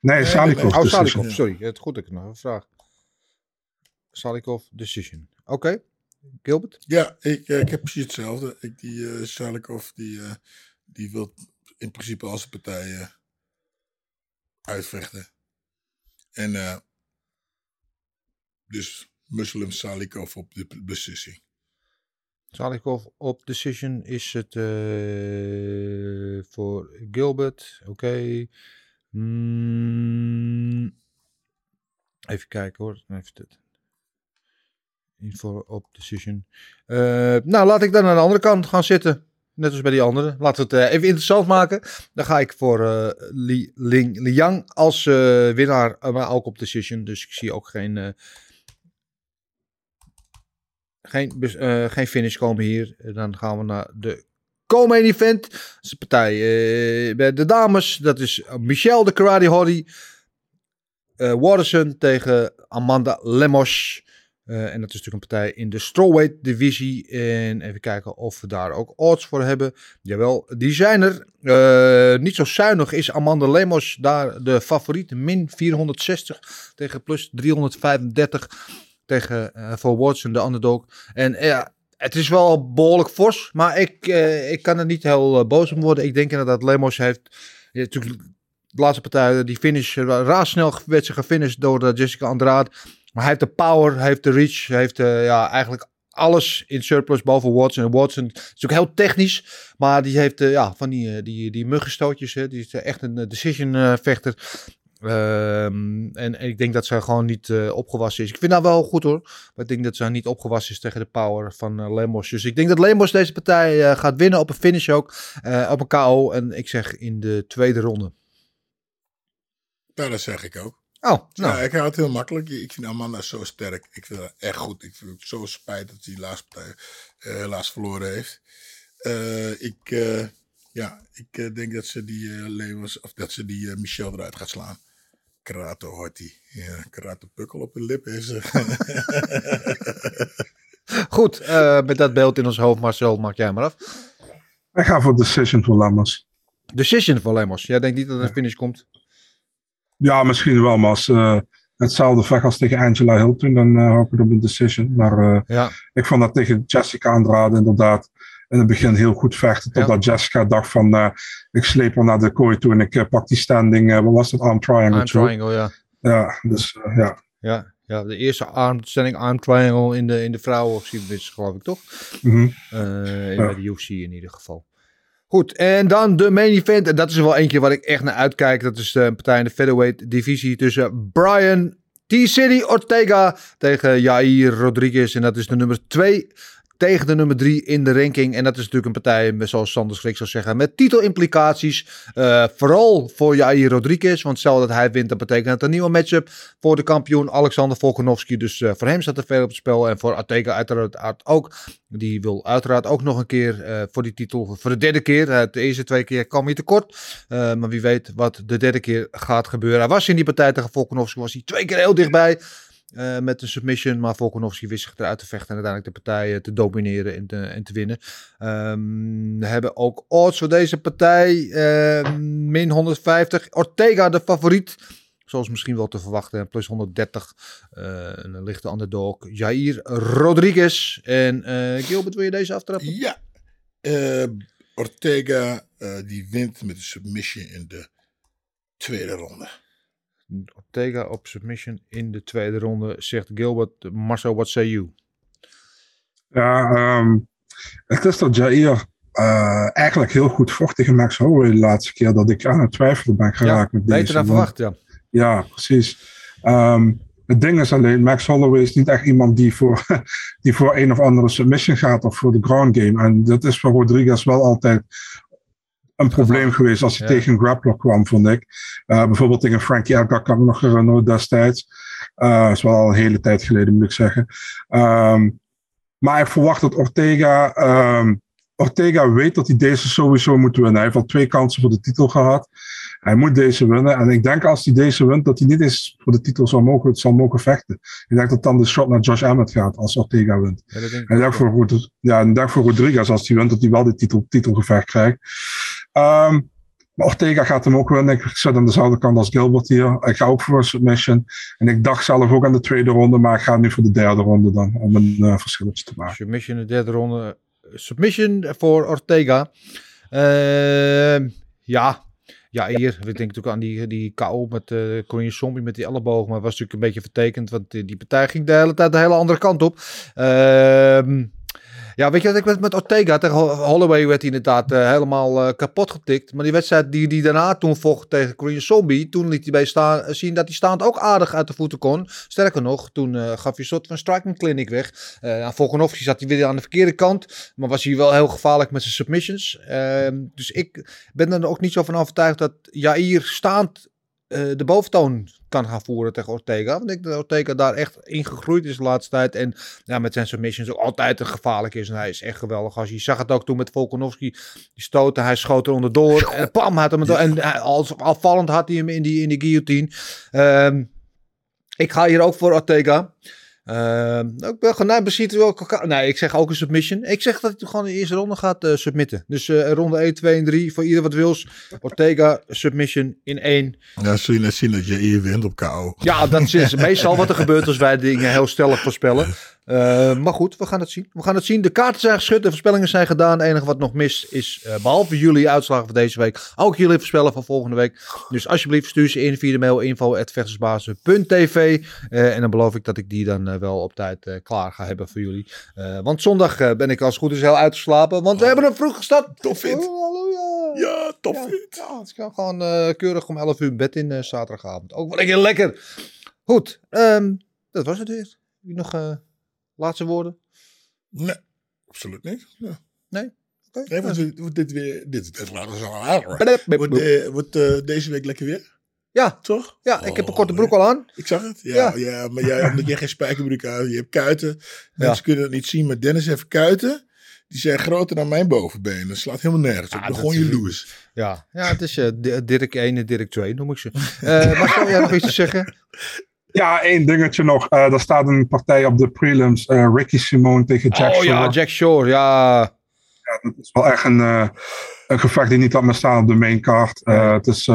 Nee, Salikov. Oh. Salikov, sorry. Het goed dat ik nog een vraag. Salikov, decision. Oké. Gilbert? Ja, ik, eh, ik heb precies hetzelfde. Ik, die Salikov, die, eh, die wil in principe als een partij eh, uitvechten. En dus Muslim Salikov op de beslissing. Salikov op decision is het voor Gilbert. Oké. Mm, even kijken hoor. Even dit. Info op decision. Eh, nou, laat ik dan aan de andere kant gaan zitten. Net als bij die anderen. Laten we het eh, even interessant maken. Dan ga ik voor eh Li, Ling Liang als winnaar, maar ook op decision. Dus ik zie ook geen, geen, geen finish komen hier. Dan gaan we naar de co-main event. Dat is de partij bij de dames. Dat is Michelle de Karate Hottie. Watterson tegen Amanda Lemos. Eh, en dat is natuurlijk een partij in de strawweight divisie. En even kijken of we daar ook odds voor hebben. Jawel, die zijn er. Eh, niet zo zuinig is Amanda Lemos daar de favoriet. Min 460 tegen plus 335 tegen eh, voor Watson, de underdog. En ja, het is wel behoorlijk fors. Maar ik, ik kan er niet heel boos om worden. Ik denk inderdaad Lemos heeft... Natuurlijk, de laatste partij, die finish, razendsnel werd ze gefinished door Jessica Andrade. Maar hij heeft de power, heeft de reach, heeft eh, ja, eigenlijk alles in surplus boven Watson. En Watson is natuurlijk heel technisch, maar die heeft eh, ja, van die, eh, die, die muggenstootjes. Hè. Die is echt een decision vechter. Ehm, en, ik denk dat ze gewoon niet opgewassen is. Ik vind dat wel goed hoor. Maar ik denk dat ze niet opgewassen is tegen de power van eh, Lemos. Dus ik denk dat Lemos deze partij gaat winnen op een finish ook. op een KO. En ik zeg in de tweede ronde. Nou, dat zeg ik ook. Oh, nou. Ja, ik hou het heel makkelijk. Ik vind Amanda zo sterk. Ik vind haar echt goed. Ik vind het zo spijt dat hij die laatste partij eh, helaas verloren heeft. Eh, ik, eh, ja, ik eh, denk dat ze die eh Lewis, of dat ze die eh, Michel eruit gaat slaan. Karate Horty. Ja, karate pukkel op de lip is. Goed, eh, met dat beeld in ons hoofd, Marcel, maak jij maar af. Ik ga voor decision voor Lammers. Decision voor Lemos. Jij denkt niet dat er een finish komt? Ja, misschien wel, maar als ze hetzelfde vecht als tegen Angela Hill toen, dan eh hou ik het op een decision. Maar eh, Ja. ik vond dat tegen Jessica Andrade inderdaad in het begin heel goed vechten. Totdat Jessica dacht van, eh, ik sleep haar naar de kooi toe en ik eh, pak die standing, eh, wat was dat, arm triangle. Arm triangle, ja. Ja, dus eh, ja. Ja, ja, de eerste arm, standing arm triangle in de, in de vrouwengeschiedenis, geloof ik toch? Mhm. Eh, in bij de UFC in ieder geval. Goed, en dan de main event. En dat is wel eentje waar ik echt naar uitkijk. Dat is de partij in de featherweight divisie tussen Brian T-City Ortega tegen Jair Rodriguez. En dat is de nummer 2 tegen de nummer 3 in de ranking. En dat is natuurlijk een partij, zoals Sander Schrik zou zeggen, met titelimplicaties. Eh, vooral voor Jair Rodriguez. Want stel dat hij wint, dan betekent het een nieuwe matchup voor de kampioen Alexander Volkanovski. Dus eh, voor hem staat er veel op het spel. En voor Ortega uiteraard ook. Die wil uiteraard ook nog een keer eh, voor die titel, voor de derde keer. De eerste twee keer kwam hij tekort. Maar wie weet wat de derde keer gaat gebeuren. Hij was in die partij tegen Volkanovski, was hij twee keer heel dichtbij. Eh, met een submission, maar Volkanovski wist zich eruit te vechten en uiteindelijk de partij te domineren en te, en te winnen. Ehm, we hebben ook odds voor deze partij. ehm, min 150. Ortega de favoriet. Zoals misschien wel te verwachten. Plus 130. eh, een lichte underdog. Jair Rodriguez. En eh, Gilbert, wil je deze aftrappen? Ja. Ortega die wint met een submission in de tweede ronde. Ortega op submission in de tweede ronde. Zegt Gilbert. Marcel, what say you? Ja, ehm, het is dat Jair eh, eigenlijk heel goed vocht tegen Max Holloway de laatste keer dat ik aan het twijfelen ben geraakt met deze. Beter dan verwacht, ja. Ja, precies. Ehm, het ding is alleen, Max Holloway is niet echt iemand die voor, die voor een of andere submission gaat of voor de ground game. En dat is voor Rodriguez wel altijd een probleem geweest als hij Ja. tegen een grappler kwam, vond ik. Eh, bijvoorbeeld tegen Frankie Edgar kan ik nog herinneren destijds. Eh, Dat is wel al een hele tijd geleden, moet ik zeggen. Ehm, maar ik verwacht dat Ortega. ehm, Ortega weet dat hij deze sowieso moet winnen. Hij heeft al twee kansen voor de titel gehad. Hij moet deze winnen. En ik denk als hij deze wint, dat hij niet eens voor de titel zal mogen, zal mogen vechten. Ik denk dat dan de shot naar Josh Emmett gaat als Ortega wint. Ja, dat denk ik En ik ook denk voor, ja, en ik denk voor Rodriguez, als hij wint, dat hij wel de titel, titelgevecht krijgt. Ehm, maar Ortega gaat hem ook winnen. Ik zit aan dezelfde kant als Gilbert hier. Ik ga ook voor een submission. En ik dacht zelf ook aan de tweede ronde, maar ik ga nu voor de derde ronde dan, om een uh, verschilletje te maken. Submission in de derde ronde. Submission voor Ortega. Ehm, ja. Ja, hier. Ik denk natuurlijk aan die, die KO met uh, Korean Zombie met die elleboog. Maar was natuurlijk een beetje vertekend. Want die, die partij ging de hele tijd de hele andere kant op. Ehm ja, weet je wat ik met, met Ortega tegen Holloway werd hij inderdaad uh, helemaal uh, kapot getikt. Maar die wedstrijd die die daarna toen vocht tegen Korean Zombie, toen liet hij bij staan, zien dat hij staand ook aardig uit de voeten kon. Sterker nog, toen uh, gaf hij een soort van striking clinic weg. Uh, aan Volkanovski zat hij weer aan de verkeerde kant, maar was hij wel heel gevaarlijk met zijn submissions. Uh, dus ik ben er ook niet zo van overtuigd dat Jair staand uh, de boventoon kan gaan voeren tegen Ortega. Want ik denk dat Ortega daar echt in gegroeid is de laatste tijd. En ja, met zijn submissions ook altijd een gevaarlijk is. En hij is echt geweldig. Als je zag het ook toen met Volkanovski. Die stoten, hij schoot er onderdoor. En pam, had hem ja. En hij, als afvallend had hij hem in die, in die guillotine. Um, ik ga hier ook voor Ortega. Uh, ik ben gewoon, nee, nee, ik zeg ook een submission. Ik zeg dat hij gewoon in de eerste ronde gaat uh, submitten. Dus uh, ronde 1, 2 en 3 voor ieder wat wils. Ortega, submission in 1. Ja, zul je net zien dat je hier wint op KO. Ja, dat is meestal wat er gebeurt als wij dingen heel stellig voorspellen. Uh, maar goed, we gaan het zien. We gaan het zien. De kaarten zijn geschud, de voorspellingen zijn gedaan. Het enige wat nog mist is, uh, behalve jullie uitslagen van deze week, ook jullie voorspellen van volgende week. Dus alsjeblieft stuur ze in via de mail info.vechtersbazen.tv uh, En dan beloof ik dat ik die dan wel op tijd klaar ga hebben voor jullie. want zondag ben ik als het goed is heel uitgeslapen, want we hebben een vroeg gestart. Tof fit. Oh, halleluja. Ja, tof ja, het kan gewoon keurig om 11 uur in bed in zaterdagavond. Ook wel lekker lekker. Goed, um, dat was het weer. Wie nog... Laatste woorden? Nee, absoluut niet. Ja. Nee? Okay. Nee, want wordt dit weer. Dit is Wordt, uh, wordt uh, deze week lekker weer? Ja, toch? Ja, ik oh, heb een korte broek al aan. Ik zag het. Ja, ja. ja maar jij, omdat jij geen spijkerbroek aan je hebt kuiten. Mensen ja. kunnen het niet zien, maar Dennis heeft kuiten. Die zijn groter dan mijn bovenbenen. Dat slaat helemaal nergens op. Ja, gewoon je loes. Ja. ja, het is uh, Dirk 1 en Dirk 2, noem ik ze. Uh, maar zou jij nog iets te zeggen? Ja, één dingetje nog. Uh, er staat een partij op de prelims. Uh, Ricky Simone tegen Jack oh, Shore. ja, Jack Shore, ja. ja. Dat is wel echt een, uh, een gevecht die niet had me staan op de main card. het is,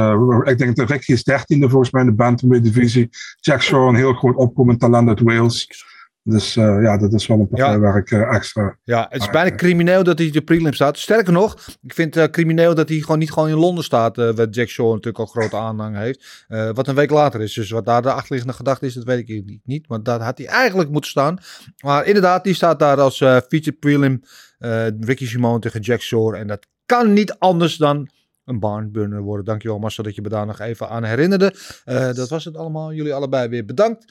ik denk dat Ricky is dertiende volgens mij in de bantamweight divisie. Jack Shore, een heel groot opkomend talent uit Wales. Dus uh, ja, dat is wel een partij ja. waar ik uh, extra... Ja, het is bijna crimineel dat hij de prelim staat. Sterker nog, ik vind het uh, crimineel dat hij gewoon niet gewoon in Londen staat. waar Jack Shaw natuurlijk al grote aanhang heeft. wat een week later is. Dus wat daar de achterliggende gedachte is, dat weet ik niet. Maar daar had hij eigenlijk moeten staan. Maar inderdaad, die staat daar als featured prelim. Ricky Simone tegen Jack Shore. En dat kan niet anders dan een barnburner worden. Dankjewel Marcel dat je me daar nog even aan herinnerde. dat was het allemaal. Jullie allebei weer bedankt.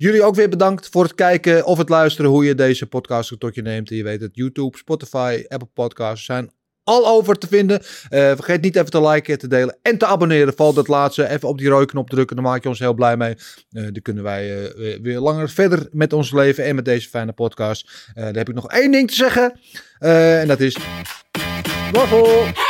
Jullie ook weer bedankt voor het kijken of het luisteren hoe je deze podcast tot je neemt. En je weet het, YouTube, Spotify, Apple Podcasts zijn al over te vinden. Uh, vergeet niet even te liken, te delen en te abonneren. Valt dat laatste. Even op die rode knop drukken, dan maak je ons heel blij mee. Uh, dan kunnen wij uh, weer langer verder met ons leven en met deze fijne podcast. dan heb ik nog één ding te zeggen. en dat is... Waffle!